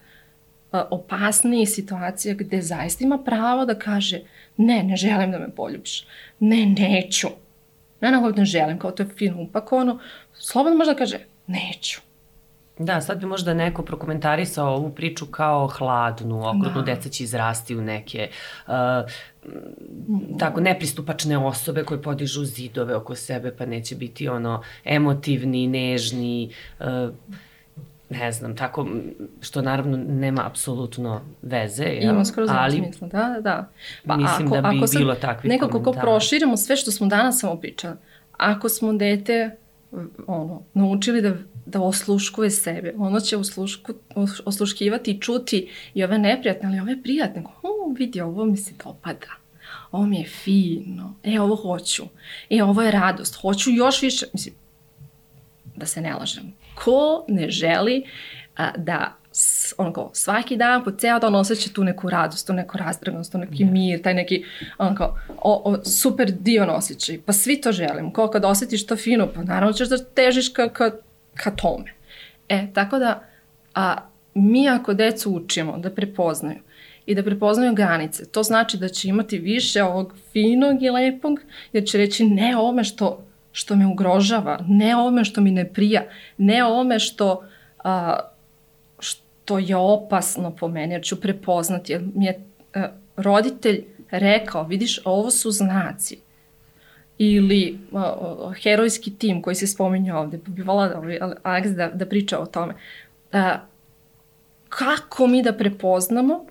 a, opasnijih situacija gde zaista ima pravo da kaže ne, ne želim da me poljubiš. Ne, neću. Ne, nego ne želim, kao to je fino upakovano. Slobodno može da kaže neću. Da, sad bi možda neko prokomentarisao ovu priču kao hladnu, okrutnu, da. deca će izrasti u neke uh, tako nepristupačne osobe koje podižu zidove oko sebe, pa neće biti ono emotivni, nežni, uh, ne znam, tako, što naravno nema apsolutno veze, jel? Ima skoro ali smisla, da, da, da. Pa mislim ako, da bi ako bilo takvih nekako komentara. Nekako proširimo sve što smo danas samo pričali, ako smo dete ono, naučili da, da osluškuje sebe, ono će oslušku, osluškivati i čuti i ove neprijatne, ali ove prijatne, o, vidi, ovo mi se dopada. Ovo mi je fino, e, ovo hoću, e, ovo je radost, hoću još više, mislim, da se ne lažem, ko ne želi a, da onako, svaki dan po ceo dan osjeća tu neku radost, tu neku razdraganost, tu neki da. mir, taj neki onako, o, o, super divan osjećaj. Pa svi to želimo. Kao kad osjetiš to fino, pa naravno ćeš da težiš ka, ka, ka tome. E, tako da a, mi ako decu učimo da prepoznaju i da prepoznaju granice, to znači da će imati više ovog finog i lepog, jer će reći ne ovome što što me ugrožava, ne ovome što mi ne prija, ne ovome što, a, što je opasno po meni, jer ću prepoznati, jer mi je a, roditelj rekao, vidiš, ovo su znaci. Ili a, herojski tim koji se spominje ovde, pa bi volala ovaj, Alex da, da priča o tome. A, kako mi da prepoznamo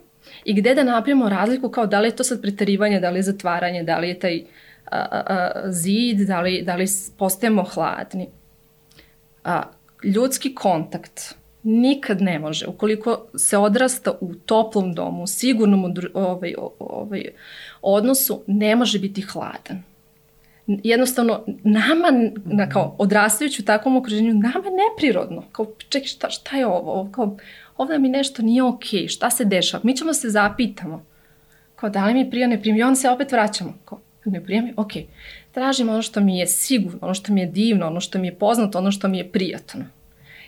i gde da napravimo razliku kao da li je to sad pretarivanje, da li je zatvaranje, da li je taj uh, a, zid, da li, da li postajemo hladni. A, ljudski kontakt nikad ne može, ukoliko se odrasta u toplom domu, u sigurnom ovaj, ovaj, odnosu, ne može biti hladan. Jednostavno, nama, na, kao odrastajući u takvom okruženju, nama je neprirodno. Kao, čekaj, šta, šta je ovo? Kao, ovdje mi nešto nije okej, okay. šta se dešava? Mi ćemo se zapitamo. Kao, da li mi prija, ne prija? I onda se opet vraćamo. Kao, ne prijemi, ok, tražim ono što mi je sigurno, ono što mi je divno, ono što mi je poznato, ono što mi je prijatno.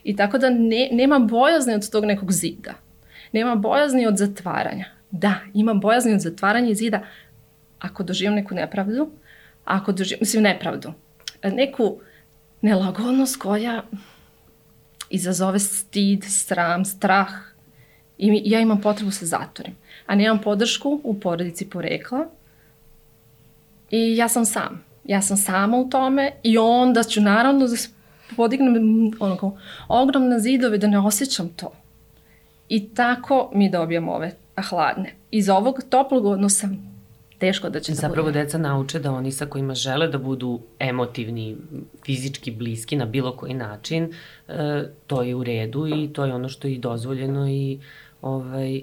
I tako da ne, nema bojazni od tog nekog zida. Nema bojazni od zatvaranja. Da, ima bojazni od zatvaranja zida ako doživim neku nepravdu, ako doživim, mislim nepravdu, neku nelagodnost koja izazove stid, sram, strah i ja imam potrebu da se zatvorim. A nemam podršku u porodici porekla, I ja sam sam. Ja sam sama u tome i onda ću naravno da podignem onako, ogromne zidove da ne osjećam to. I tako mi dobijamo ove hladne. Iz ovog toplog odnosa teško da će da Zapravo bude. deca nauče da oni sa kojima žele da budu emotivni, fizički bliski na bilo koji način, e, to je u redu i to je ono što je i dozvoljeno i ovaj,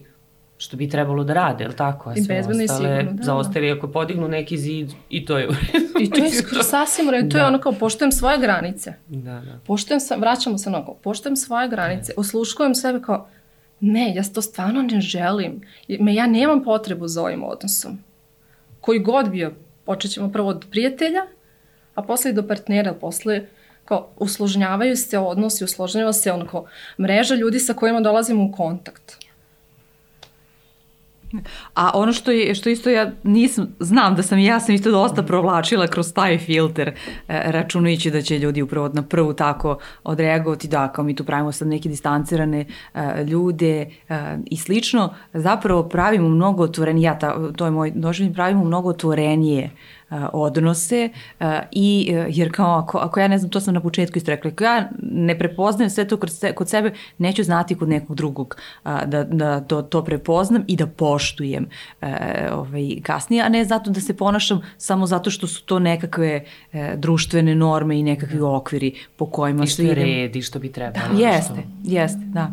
što bi trebalo da rade, je tako? A I bezbedno i sigurno, da. Zaostali ako podignu neki zid i to je u redu. I to je skoro sasvim u redu, to da. je ono kao poštujem svoje granice. Da, da. Poštujem, sa, vraćamo se na poštujem svoje granice, osluškujem sebe kao, ne, ja to stvarno ne želim. Me, ja nemam potrebu za ovim odnosom. Koji god bio, počet ćemo prvo od prijatelja, a posle i do partnera, posle kao usložnjavaju se odnosi, usložnjava se onako mreža ljudi sa kojima dolazimo u kontakt. A ono što je što isto ja nisam znam da sam ja sam isto dosta provlačila kroz taj filter e, računajući da će ljudi upravo na prvu tako odreagovati. Da kao mi tu pravimo sad neke distancirane e, ljude e, i slično. Zapravo pravimo mnogo otvorenije ja ta, to je moj doživljaj pravimo mnogo otvorenije odnose i jer kao ako, ako ja ne znam, to sam na početku isto rekla, ako ja ne prepoznajem sve to kod sebe, neću znati kod nekog drugog da, da to, to prepoznam i da poštujem ovaj, kasnije, a ne zato da se ponašam samo zato što su to nekakve e, društvene norme i nekakvi da. okviri po kojima što idem. I što je red i što bi trebalo. Da, jeste, jeste, da.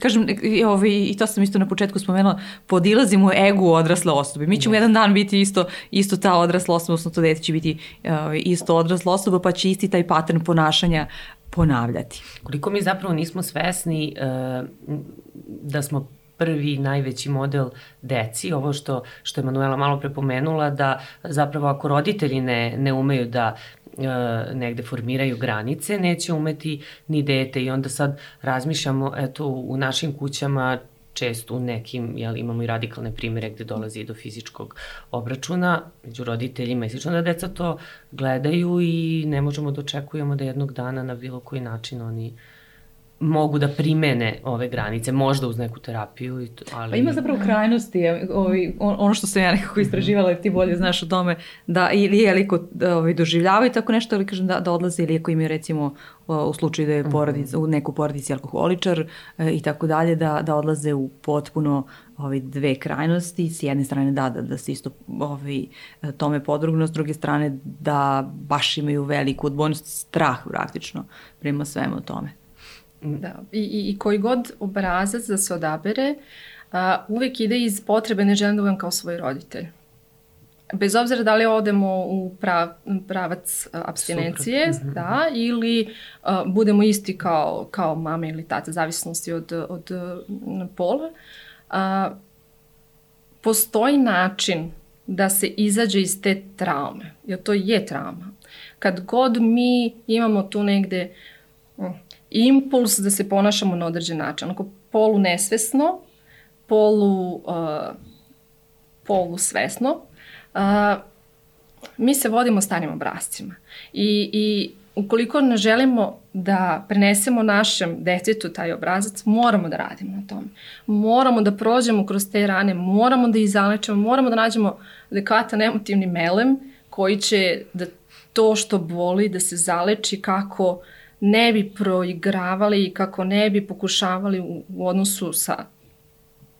Kažem, i, ovaj, i to sam isto na početku spomenula, podilazimo egu odrasle osobe. Mi ćemo yes. jedan dan biti isto, isto ta odrasla osoba, odnosno to dete će biti uh, isto odrasla osoba, pa će isti taj pattern ponašanja ponavljati. Koliko mi zapravo nismo svesni uh, da smo prvi najveći model deci, ovo što, što je Manuela malo prepomenula, da zapravo ako roditelji ne, ne umeju da e, negde formiraju granice, neće umeti ni dete i onda sad razmišljamo, eto, u našim kućama često u nekim, jel, imamo i radikalne primere gde dolazi do fizičkog obračuna među roditeljima i slično da deca to gledaju i ne možemo da očekujemo da jednog dana na bilo koji način oni mogu da primene ove granice, možda uz neku terapiju. I to, ali... Pa ima zapravo krajnosti, ovi, ono što sam ja nekako istraživala, ti bolje znaš o tome, da ili je liko ovi, doživljavaju tako nešto, ili kažem da, da odlaze, ili ako im je recimo u slučaju da je porodica, u neku porodici alkoholičar e, i tako dalje, da, da odlaze u potpuno ovi dve krajnosti, s jedne strane da, da, da se isto ovi, tome podrugno, s druge strane da baš imaju veliku odbojnost, strah praktično prema svemu tome. Da, i, i, i koji god obrazac da se odabere, a, uvek ide iz potrebe ne želim da budem kao svoj roditelj. Bez obzira da li odemo u prav, pravac abstinencije, Super. Mhm. da, ili a, budemo isti kao, kao mama ili tata, zavisnosti od, od pola, a, postoji način da se izađe iz te traume, jer to je trauma. Kad god mi imamo tu negde impuls da se ponašamo na određen način. Onako polu nesvesno, polu, uh, polu svesno, uh, mi se vodimo starim obrazcima. I, I ukoliko ne želimo da prenesemo našem detetu taj obrazac, moramo da radimo na tome. Moramo da prođemo kroz te rane, moramo da ih zalečemo, moramo da nađemo adekvatan emotivni melem koji će da to što boli da se zaleči kako ne bi proigravali i kako ne bi pokušavali u, u odnosu sa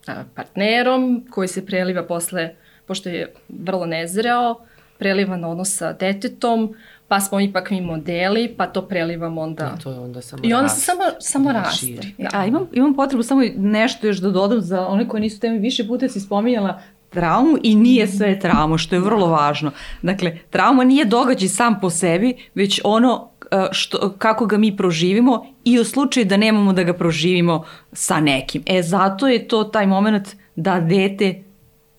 a, partnerom koji se preliva posle, pošto je vrlo nezreo, preliva na odnos sa detetom, pa smo ipak mi modeli, pa to prelivamo onda. Da, to je onda samo I onda se samo, samo raste. Da. A imam, imam potrebu samo nešto još da dodam za one koji nisu temi više puta si spominjala traumu i nije sve trauma, što je vrlo važno. Dakle, trauma nije događaj sam po sebi, već ono što, kako ga mi proživimo i u slučaju da nemamo da ga proživimo sa nekim. E, zato je to taj moment da dete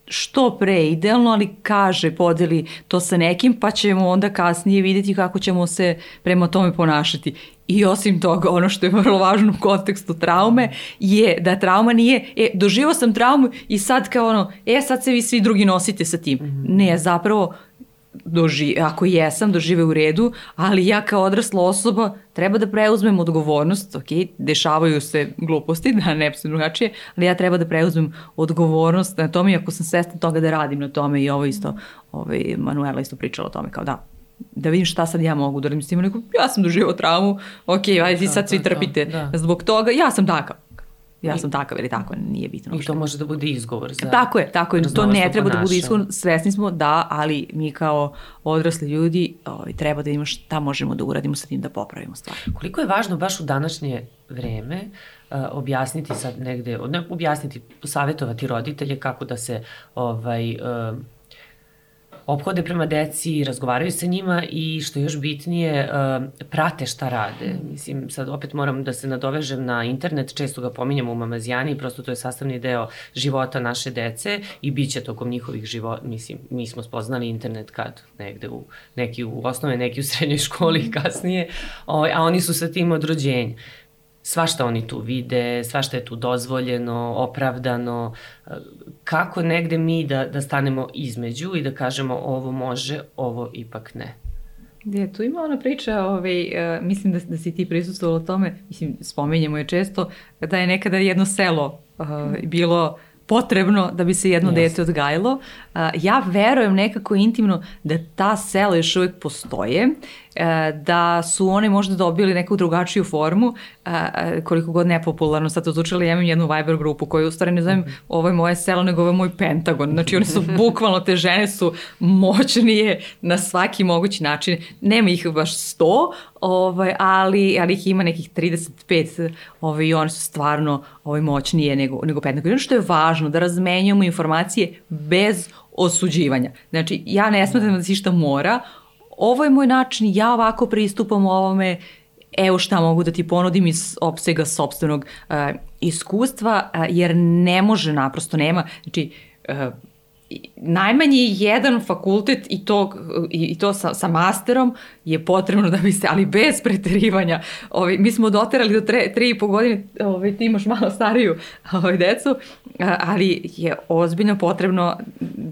što pre idealno, ali kaže, podeli to sa nekim, pa ćemo onda kasnije videti kako ćemo se prema tome ponašati. I osim toga, ono što je vrlo važno u kontekstu traume je da trauma nije, e, doživo sam traumu i sad kao ono, e, sad se vi svi drugi nosite sa tim. Mm -hmm. Ne, zapravo doži, ako jesam, dožive u redu, ali ja kao odrasla osoba treba da preuzmem odgovornost, ok, dešavaju se gluposti, da ne se drugačije, ali ja treba da preuzmem odgovornost na tome i ako sam svesna toga da radim na tome i ovo isto, ovaj, Manuela isto pričala o tome, kao da, da vidim šta sad ja mogu da radim s tim, ja sam doživao traumu, ok, ajde, sad svi trpite da, da. zbog toga, ja sam takav ja sam takav ili tako, nije bitno. I to može da bude izgovor za... Tako je, tako je, to ne treba da bude izgovor, svesni smo da, ali mi kao odrasli ljudi ovaj, treba da imamo šta možemo da uradimo sa tim da popravimo stvari. Koliko je važno baš u današnje vreme uh, objasniti sad negde, ne objasniti, savjetovati roditelje kako da se ovaj, uh, ophode prema deci, razgovaraju sa njima i što je još bitnije, uh, prate šta rade. Mislim, sad opet moram da se nadovežem na internet, često ga pominjamo u Mamazijani, prosto to je sastavni deo života naše dece i bit će tokom njihovih života, mislim, mi smo spoznali internet kad? Negde u, neki u osnove, neki u srednjoj školi i kasnije, ovaj, a oni su sa tim od rođenja svašta oni tu vide, svašta je tu dozvoljeno, opravdano, kako negde mi da, da stanemo između i da kažemo ovo može, ovo ipak ne. Je, tu ima ona priča, ovaj, uh, mislim da, da si ti prisustuvala o tome, mislim, spomenjemo je često, da je nekada jedno selo uh, bilo potrebno da bi se jedno yes. dete odgajilo. Uh, ja verujem nekako intimno da ta sela još uvek postoje E, da su oni možda dobili neku drugačiju formu, e, e, koliko god nepopularno sad odlučili, ja imam jednu Viber grupu koju u stvari ne zovem ovo je moje selo, nego ovo je moj Pentagon. Znači oni su bukvalno, te žene su moćnije na svaki mogući način. Nema ih baš sto, ovaj, ali, ali ih ima nekih 35 ovaj, i one su stvarno ovaj, moćnije nego, nego Pentagon. Ono što je važno, da razmenjujemo informacije bez osuđivanja. Znači, ja ne smatram da se išta mora, ovo je moj način, ja ovako pristupam ovome, evo šta mogu da ti ponudim iz opsega sobstvenog uh, iskustva, uh, jer ne može naprosto, nema, znači, uh, najmanje jedan fakultet i to, i, to sa, sa masterom je potrebno da biste, ali bez preterivanja. Ovi, mi smo doterali do tre, tri i po godine, ovi, ti imaš malo stariju ovi, decu, ali je ozbiljno potrebno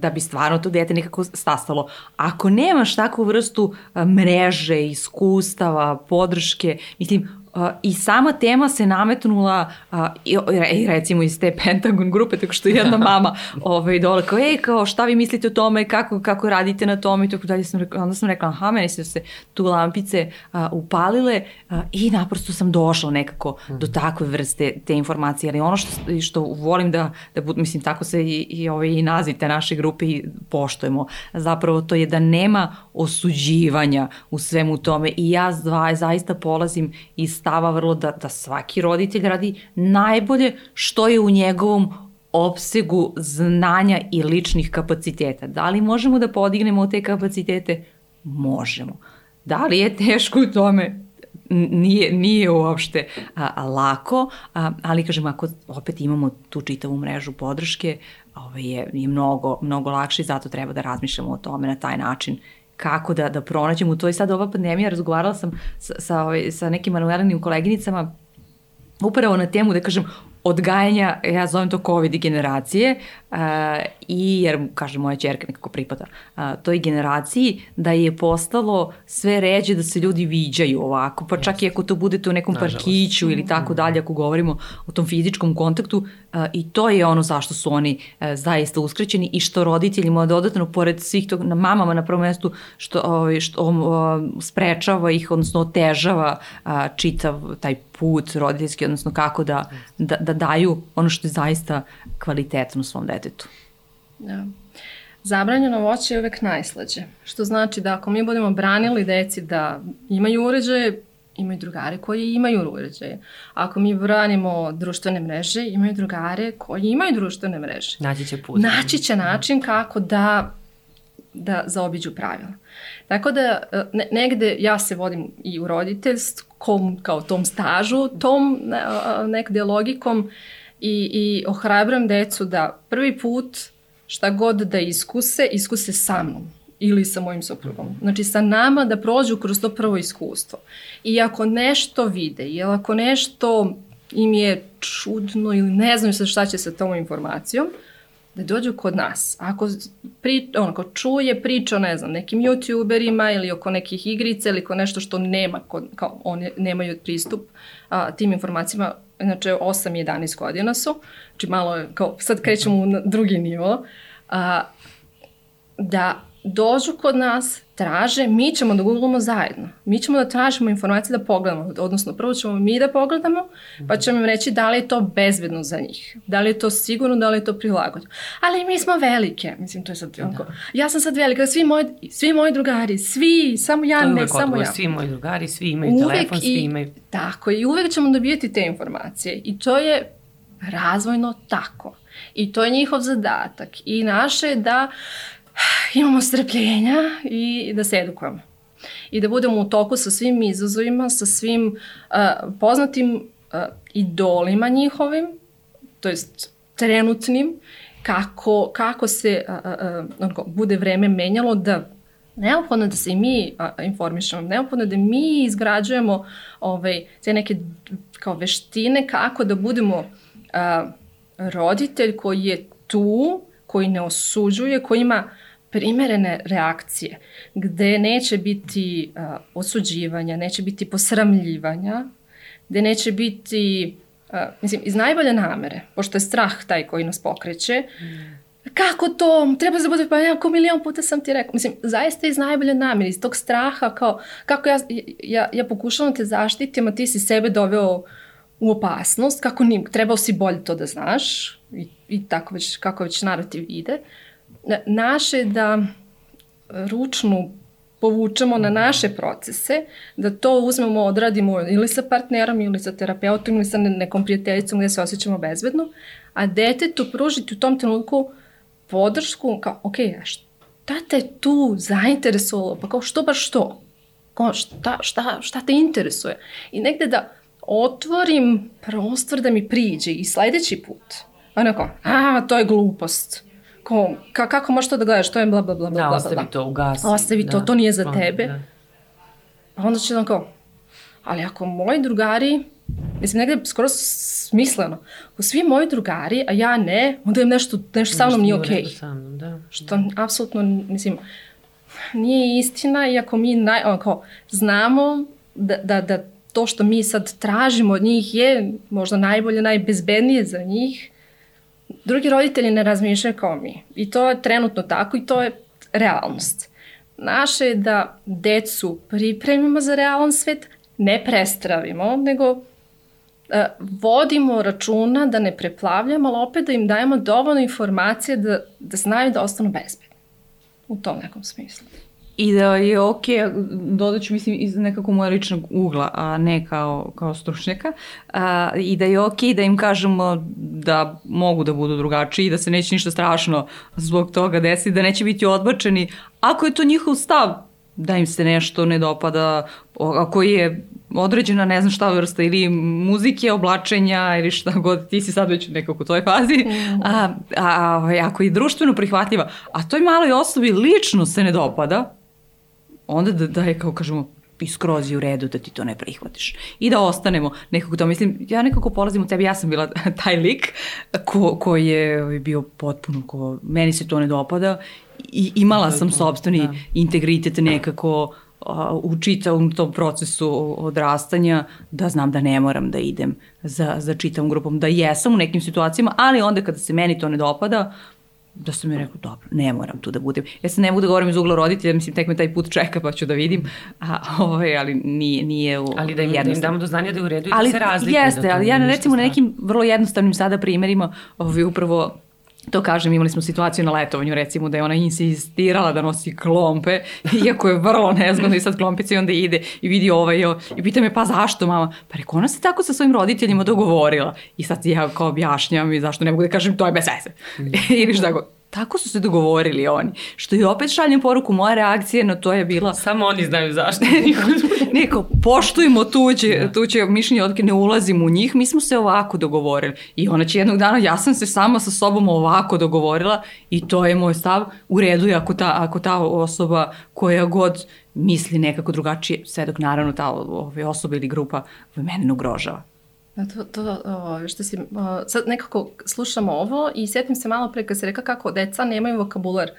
da bi stvarno to dete nekako stasalo. Ako nemaš takvu vrstu mreže, iskustava, podrške, mislim, uh, i sama tema se nametnula uh, i, i recimo iz te Pentagon grupe, tako što jedna mama ovaj, dole kao, ej, kao, šta vi mislite o tome, kako, kako radite na tome i tako dalje. Sam rekla, onda sam rekla, aha, meni su se tu lampice uh, upalile uh, i naprosto sam došla nekako mm. do takve vrste te informacije, ali ono što, što volim da, da bud, mislim, tako se i, i, ovaj, i nazite naše grupe i poštujemo, zapravo to je da nema osuđivanja u svemu tome i ja zaista polazim iz stava vrlo da, da svaki roditelj radi najbolje što je u njegovom opsegu znanja i ličnih kapaciteta. Da li možemo da podignemo te kapacitete? Možemo. Da li je teško u tome? nije, nije uopšte a, a, lako, a, ali kažem, ako opet imamo tu čitavu mrežu podrške, ovaj je, je mnogo, mnogo lakše i zato treba da razmišljamo o tome na taj način kako da, da pronađemo to i sad ova pandemija, razgovarala sam sa, sa, ovaj, sa nekim manuelnim koleginicama upravo na temu, da kažem, odgajanja, ja zovem to COVID generacije, uh, i jer, kaže, moja čerka nekako pripada uh, toj generaciji, da je postalo sve ređe da se ljudi viđaju ovako, pa čak yes. i ako to budete u nekom Nažalost. parkiću ili tako dalje, ako govorimo o tom fizičkom kontaktu, uh, i to je ono zašto su oni uh, zaista uskrećeni i što roditeljima dodatno, pored svih tog, na mamama na prvom mestu, što, uh, što uh, sprečava ih, odnosno otežava uh, čitav taj put roditeljski, odnosno kako da, da, da daju ono što je zaista kvalitetno svom detetu. Da. Zabranjeno voće je uvek najslađe, što znači da ako mi budemo branili deci da imaju uređaje, imaju drugare koji imaju uređaje. Ako mi branimo društvene mreže, imaju drugare koji imaju društvene mreže. Naći će put. Naći će način kako da da zaobiđu pravila. Tako da e, ne, negde ja se vodim i u roditeljskom kao tom stažu, tom nekde logikom i, i ohrabram decu da prvi put šta god da iskuse, iskuse sa mnom ili sa mojim suprugom. Znači sa nama da prođu kroz to prvo iskustvo. I ako nešto vide, ili ako nešto im je čudno ili ne sa šta će sa tom informacijom, da dođu kod nas. Ako pri, onako, čuje priča o, ne znam, nekim youtuberima ili oko nekih igrica ili oko nešto što nema, kod, kao oni nemaju pristup a, tim informacijama, znači 8 i 11 godina su, znači malo je, kao sad krećemo na drugi nivo, a, da dođu kod nas, traže, mi ćemo da googlamo zajedno. Mi ćemo da tražimo informacije da pogledamo, odnosno prvo ćemo mi da pogledamo, pa ćemo im reći da li je to bezbedno za njih, da li je to sigurno, da li je to prilagođeno. Ali mi smo velike, mislim to je sad, da. ja sam sad velika, svi moji, svi moji drugari, svi, samo ja, ne, samo ja. Svi moji drugari, svi imaju uvek telefon, svi i, imaju... Tako, i uvek ćemo dobijeti te informacije i to je razvojno tako. I to je njihov zadatak. I naše je da imamo strpljenja i da se edukujemo. I da budemo u toku sa svim izazovima, sa svim uh, poznatim uh, idolima njihovim, to jest trenutnim, kako, kako se uh, uh, bude vreme menjalo da neophodno da se i mi uh, informišemo, neophodno da mi izgrađujemo ovaj, te neke kao veštine kako da budemo uh, roditelj koji je tu, koji ne osuđuje, koji ima primerene reakcije, gde neće biti uh, osuđivanja, neće biti posramljivanja, gde neće biti, uh, mislim, iz najbolje namere, pošto je strah taj koji nas pokreće, mm. Kako to? Treba da bude, pa jako milion puta sam ti rekao. Mislim, zaista iz najbolje namere, iz tog straha, kao, kako ja, ja, ja pokušavam da te zaštitim, a ti si sebe doveo u opasnost, kako ni, trebao si bolje to da znaš, i, i tako već, kako već narativ ide. Naše da ručnu povučemo na naše procese, da to uzmemo, odradimo ili sa partnerom, ili sa terapeutom, ili sa nekom prijateljicom gde se osjećamo bezbedno, a detetu pružiti u tom trenutku podršku, kao, ok, a šta te tu zainteresovalo? Pa kao, što baš to? Kao, šta, šta, šta te interesuje? I negde da otvorim prostor da mi priđe i sledeći put – onako, a, to je glupost. Ko, ka, kako možeš to da gledaš, to je bla, bla, bla, bla, da, bla, ostavi to, ugasi. Ostavi da. to, to nije za pa, tebe. Da. Pa onda će onako, ali ako moji drugari, mislim, negde skoro smisleno, ako svi moji drugari, a ja ne, onda im nešto, nešto sa mnom nije okej. Okay. Sa mnom, da. Što apsolutno, mislim, nije istina, iako mi naj, onako, znamo da, da, da to što mi sad tražimo od njih je možda najbolje, najbezbednije za njih, drugi roditelji ne razmišljaju kao mi. I to je trenutno tako i to je realnost. Naše je da decu pripremimo za realan svet, ne prestravimo, nego uh, vodimo računa da ne preplavljamo, ali opet da im dajemo dovoljno informacije da, da znaju da ostanu bezbedni. U tom nekom smislu. I da je ok, dodat ću mislim iz nekako moja ličnog ugla, a ne kao, kao stručnjaka, a, i da je ok da im kažemo da mogu da budu drugačiji, da se neće ništa strašno zbog toga desiti, da neće biti odbačeni, ako je to njihov stav, da im se nešto ne dopada, ako je određena ne znam šta vrsta ili muzike, oblačenja ili šta god, ti si sad već nekako u toj fazi, mm. a, a, a ako je društveno prihvatljiva, a toj maloj osobi lično se ne dopada, onda da, da je kao kažemo i skroz je u redu da ti to ne prihvatiš. I da ostanemo nekako to. Mislim, ja nekako polazim u tebi, ja sam bila taj lik ko, ko je ovaj, bio potpuno, ko, meni se to ne dopada i imala da, sam sobstveni da. integritet nekako a, u čitavom tom procesu odrastanja da znam da ne moram da idem za, za čitavom grupom, da jesam u nekim situacijama, ali onda kada se meni to ne dopada, da sam mi rekao, dobro, ne moram tu da budem. Ja se ne mogu da govorim iz ugla roditelja, mislim, tek me taj put čeka pa ću da vidim, a, ovaj, ali nije, nije u, Ali da im, da im damo do znanja da je u redu i ali, da se razlikuje. Jeste, da ali ja recimo na nekim vrlo jednostavnim sada primerima, ovaj, upravo To kažem, imali smo situaciju na letovanju, recimo da je ona insistirala da nosi klompe, iako je vrlo nezgodno i sad klompice i onda ide i vidi ovaj i pita me pa zašto mama? Pa reko ona se tako sa svojim roditeljima dogovorila i sad ja kao objašnjam i zašto ne mogu da kažem to je bez veze. Mm. Ili šta go, Tako su se dogovorili oni. Što i opet šaljem poruku, moja reakcija na to je bila... Samo oni znaju zašto. Neko, poštujemo tuđe, da. tuđe mišljenje, odke ne ulazimo u njih, mi smo se ovako dogovorili. I ona će jednog dana, ja sam se sama sa sobom ovako dogovorila i to je moj stav. U redu je ako ta, ako ta osoba koja god misli nekako drugačije, sve dok naravno ta ove, osoba ili grupa mene ne ugrožava. To, to, o, što si, o, sad nekako slušamo ovo i sjetim se malo pre kad se reka kako deca nemaju vokabular.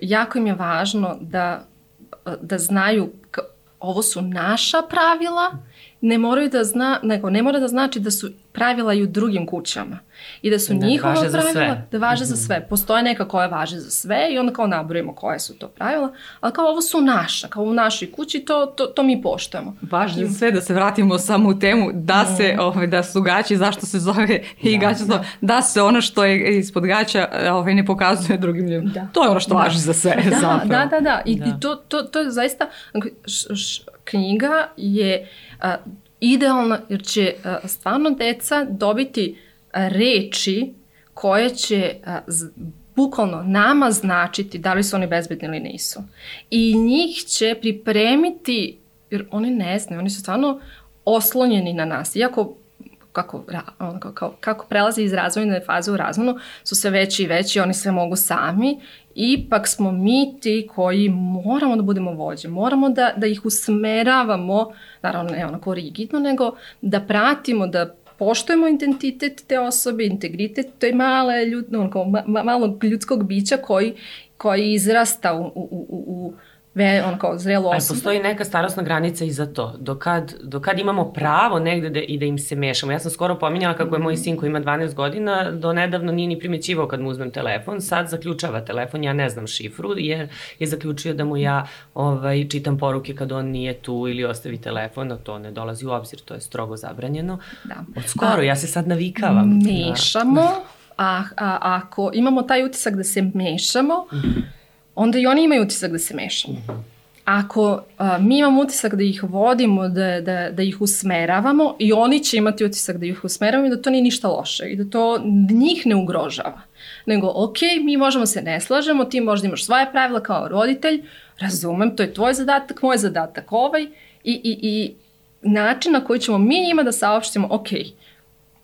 Jako im je važno da, da znaju, ovo su naša pravila, ne moraju da zna, nego ne mora da znači da su pravila i u drugim kućama. I da su da, njihova da pravila, da važe mm -hmm. za mhm. sve. Postoje neka koja važe za sve i onda kao nabrojimo koje su to pravila, ali kao ovo su naša, kao u našoj kući, to, to, to mi poštujemo. Važe za sve, da se vratimo samo u temu, da mm. se, ovaj, da su gaći, zašto se zove i da, gaća, da. da se ono što je ispod gaća ovaj, ne pokazuje drugim ljudima. Da. To je ono što da. važi za sve. Da, zapravo. da, da, da. I, da. i to, to, to je zaista, š, š, knjiga je idealna jer će stvarno deca dobiti reči koje će bukvalno nama značiti da li su oni bezbedni ili nisu. I njih će pripremiti, jer oni ne znaju, oni su stvarno oslonjeni na nas. Iako kako, kako, kako prelaze iz razvojne faze u razvojnu, su sve veći i veći, oni sve mogu sami, ipak smo mi ti koji moramo da budemo vođe, moramo da, da ih usmeravamo, naravno ne onako rigidno, nego da pratimo, da poštujemo identitet te osobe, integritet te male ljud, onako, ma, malog ljudskog bića koji, koji izrasta u, u, u, u ve, on kao zrelu osobu. Ali postoji neka starostna granica i za to. Dokad, dokad imamo pravo negde da, i da im se mešamo. Ja sam skoro pominjala kako je moj sin koji ima 12 godina do nedavno nije ni primećivao kad mu uzmem telefon. Sad zaključava telefon, ja ne znam šifru jer je zaključio da mu ja ovaj, čitam poruke kad on nije tu ili ostavi telefon, a to ne dolazi u obzir, to je strogo zabranjeno. Da. Od skoro, a, ja se sad navikavam. Mešamo, da. a, a ako imamo taj utisak da se mešamo, mm -hmm onda i oni imaju utisak da se mešamo. Mm -hmm. Ako a, mi imamo utisak da ih vodimo, da, da, da ih usmeravamo i oni će imati utisak da ih usmeravamo i da to nije ništa loše i da to njih ne ugrožava. Nego, ok, mi možemo se ne slažemo, ti možda imaš svoje pravila kao roditelj, razumem, to je tvoj zadatak, moj zadatak ovaj i, i, i način na koji ćemo mi njima da saopštimo, ok,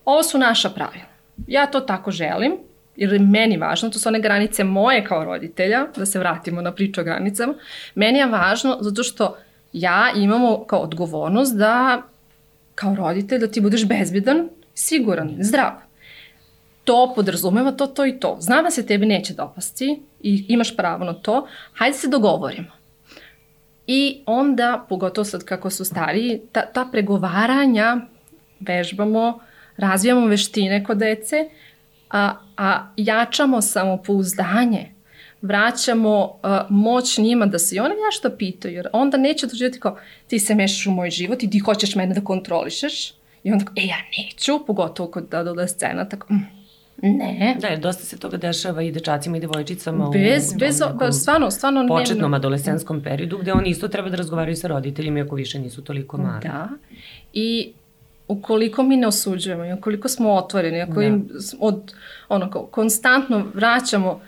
ovo su naša pravila. Ja to tako želim, je meni važno, to su one granice moje kao roditelja, da se vratimo na priču o granicama, meni je važno zato što ja imamo kao odgovornost da kao roditelj da ti budeš bezbedan, siguran, zdrav. To podrazumeva to, to i to. Znam da se tebi neće dopasti i imaš pravo na to, hajde se dogovorimo. I onda, pogotovo sad kako su stariji, ta, ta pregovaranja vežbamo, razvijamo veštine kod dece, a, a jačamo samopouzdanje, vraćamo uh, moć njima da se i oni nešto pitaju, jer onda neće doživjeti kao ti se mešaš u moj život i ti hoćeš mene da kontrolišeš i onda kao, e ja neću, pogotovo kod da dole scena, tako, mm, ne. Da, jer dosta se toga dešava i dečacima i devojčicama bez, u, bez, nekom stvarno, stvarno početnom nema... adolescenskom periodu gde oni isto treba da razgovaraju sa roditeljima iako više nisu toliko mali. Da, i ukoliko mi ne osuđujemo i ukoliko smo otvoreni, ako da. im od, ono, kao, konstantno vraćamo,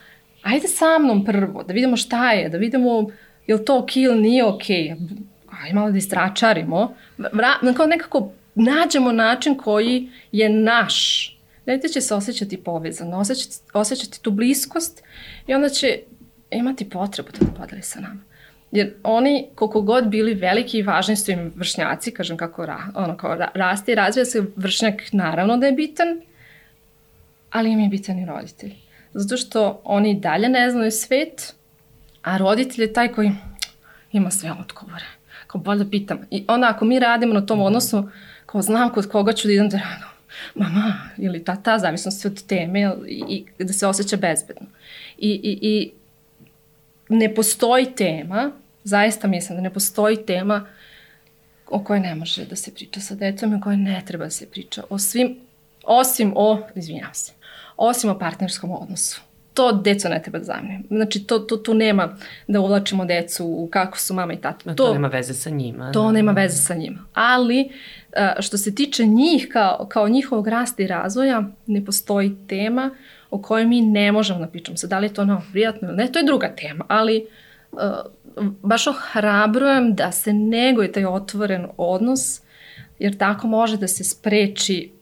ajde sa mnom prvo, da vidimo šta je, da vidimo je li to ok ili nije ok, ajde malo da istračarimo, vra, kao nekako nađemo način koji je naš. Dete će se osjećati povezano, osjećati, osjećati tu bliskost i onda će imati potrebu da podeli sa nama. Jer oni, koliko god bili veliki i važni su im vršnjaci, kažem kako ra, ono, kao ra, raste i razvija se vršnjak, naravno da je bitan, ali im je bitan i roditelj. Zato što oni dalje ne znaju svet, a roditelj je taj koji ima sve odgovore. Kao bolje da pitam. I onda ako mi radimo na tom odnosu, kao znam kod koga ću da idem da radim, mama ili tata, zavisno se od teme i, i da se osjeća bezbedno. I, i, i ne postoji tema, zaista mislim da ne postoji tema o kojoj ne može da se priča sa decom i o kojoj ne treba da se priča. O svim, osim o, izvinjavam se, osim o partnerskom odnosu. To deco ne treba da zamne. Znači, to, to, tu nema da uvlačimo decu u kako su mama i tata. To, to nema veze sa njima. To da. nema veze sa njima. Ali, što se tiče njih kao, kao njihovog rasta i razvoja, ne postoji tema o kojoj mi ne možemo da pričamo. Sad, da li je to ono prijatno ili ne, to je druga tema, ali uh, baš ohrabrujem da se neguje taj otvoren odnos, jer tako može da se spreči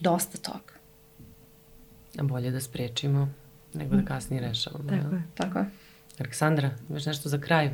dosta toga. A bolje da sprečimo nego da kasnije rešavamo. Tako je, tako je. Aleksandra, imaš nešto za kraj?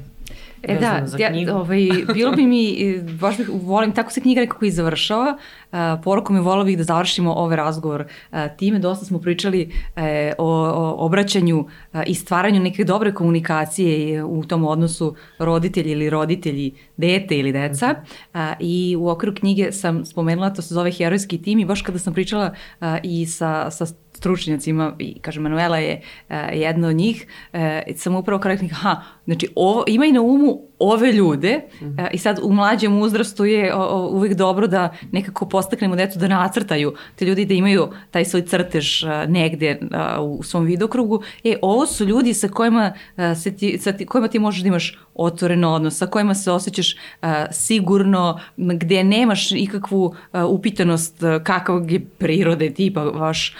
E da, ja, ovaj, bilo bi mi, baš bih, volim, tako se knjiga nekako i završava, uh, porukom je volao bih da završimo ovaj razgovor uh, time, dosta smo pričali uh, o, o obraćanju uh, i stvaranju neke dobre komunikacije u tom odnosu roditelji ili roditelji, dete ili deca. Uh, i u okviru knjige sam spomenula, to se zove herojski tim i baš kada sam pričala uh, i sa, sa stručnjacima, i kažem, Manuela je uh, jedna od njih, uh, sam upravo kao rekla, ha, znači ovo, ima i na umu ove ljude mm i sad u mlađem uzrastu je uvek dobro da nekako postaknemo decu da nacrtaju te ljudi da imaju taj svoj crtež a, negde a, u svom vidokrugu. E, ovo su ljudi sa kojima, se ti, sa ti, kojima ti možeš da imaš otvoren odnos, sa kojima se osjećaš sigurno, gde nemaš ikakvu upitanost kakav je prirode tipa vaš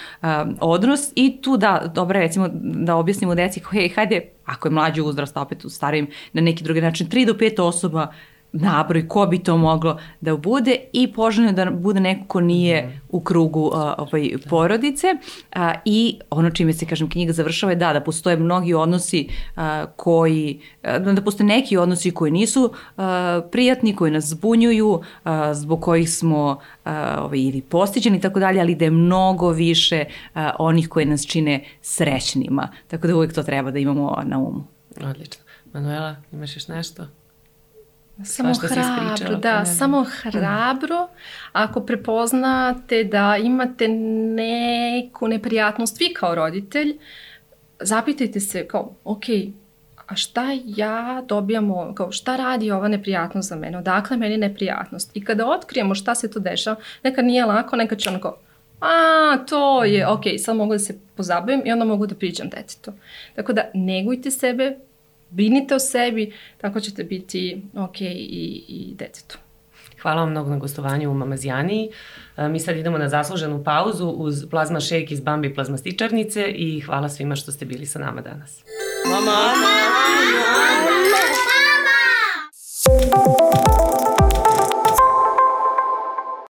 odnos i tu da, dobro recimo da objasnimo deci, hej, hajde ako je mlađi uzrast, opet u starijim, na neki drugi način, 3 do 5 osoba nabroj ko bi to moglo da bude i poželjno da bude neko ko nije mhm. u krugu uh, ovaj, porodice uh, i ono čime se, kažem, knjiga završava je da, da postoje mnogi odnosi uh, koji, uh, da postoje neki odnosi koji nisu uh, prijatni, koji nas zbunjuju, uh, zbog kojih smo uh, ovaj, ili postiđeni i tako dalje, ali da je mnogo više uh, onih koji nas čine srećnima. Tako da uvek to treba da imamo na umu. Odlično. Manuela, imaš još nešto? Samo hrabro, da, ne samo hrabro. Ako prepoznate da imate neku neprijatnost vi kao roditelj, zapitajte se kao, ok, a šta ja dobijamo, kao šta radi ova neprijatnost za mene, odakle meni neprijatnost. I kada otkrijemo šta se to dešava, neka nije lako, neka će onako, a, to je, ok, sad mogu da se pozabavim i onda mogu da priđam detetu. Tako da negujte sebe, brinite o sebi, tako ćete biti ok i, i detetu. Hvala vam mnogo na gostovanju u Mamazijani. E, mi sad idemo na zasluženu pauzu uz plazma shake iz Bambi plazmastičarnice i hvala svima što ste bili sa nama danas. Mama! Mama! Mama! Mama! Mama!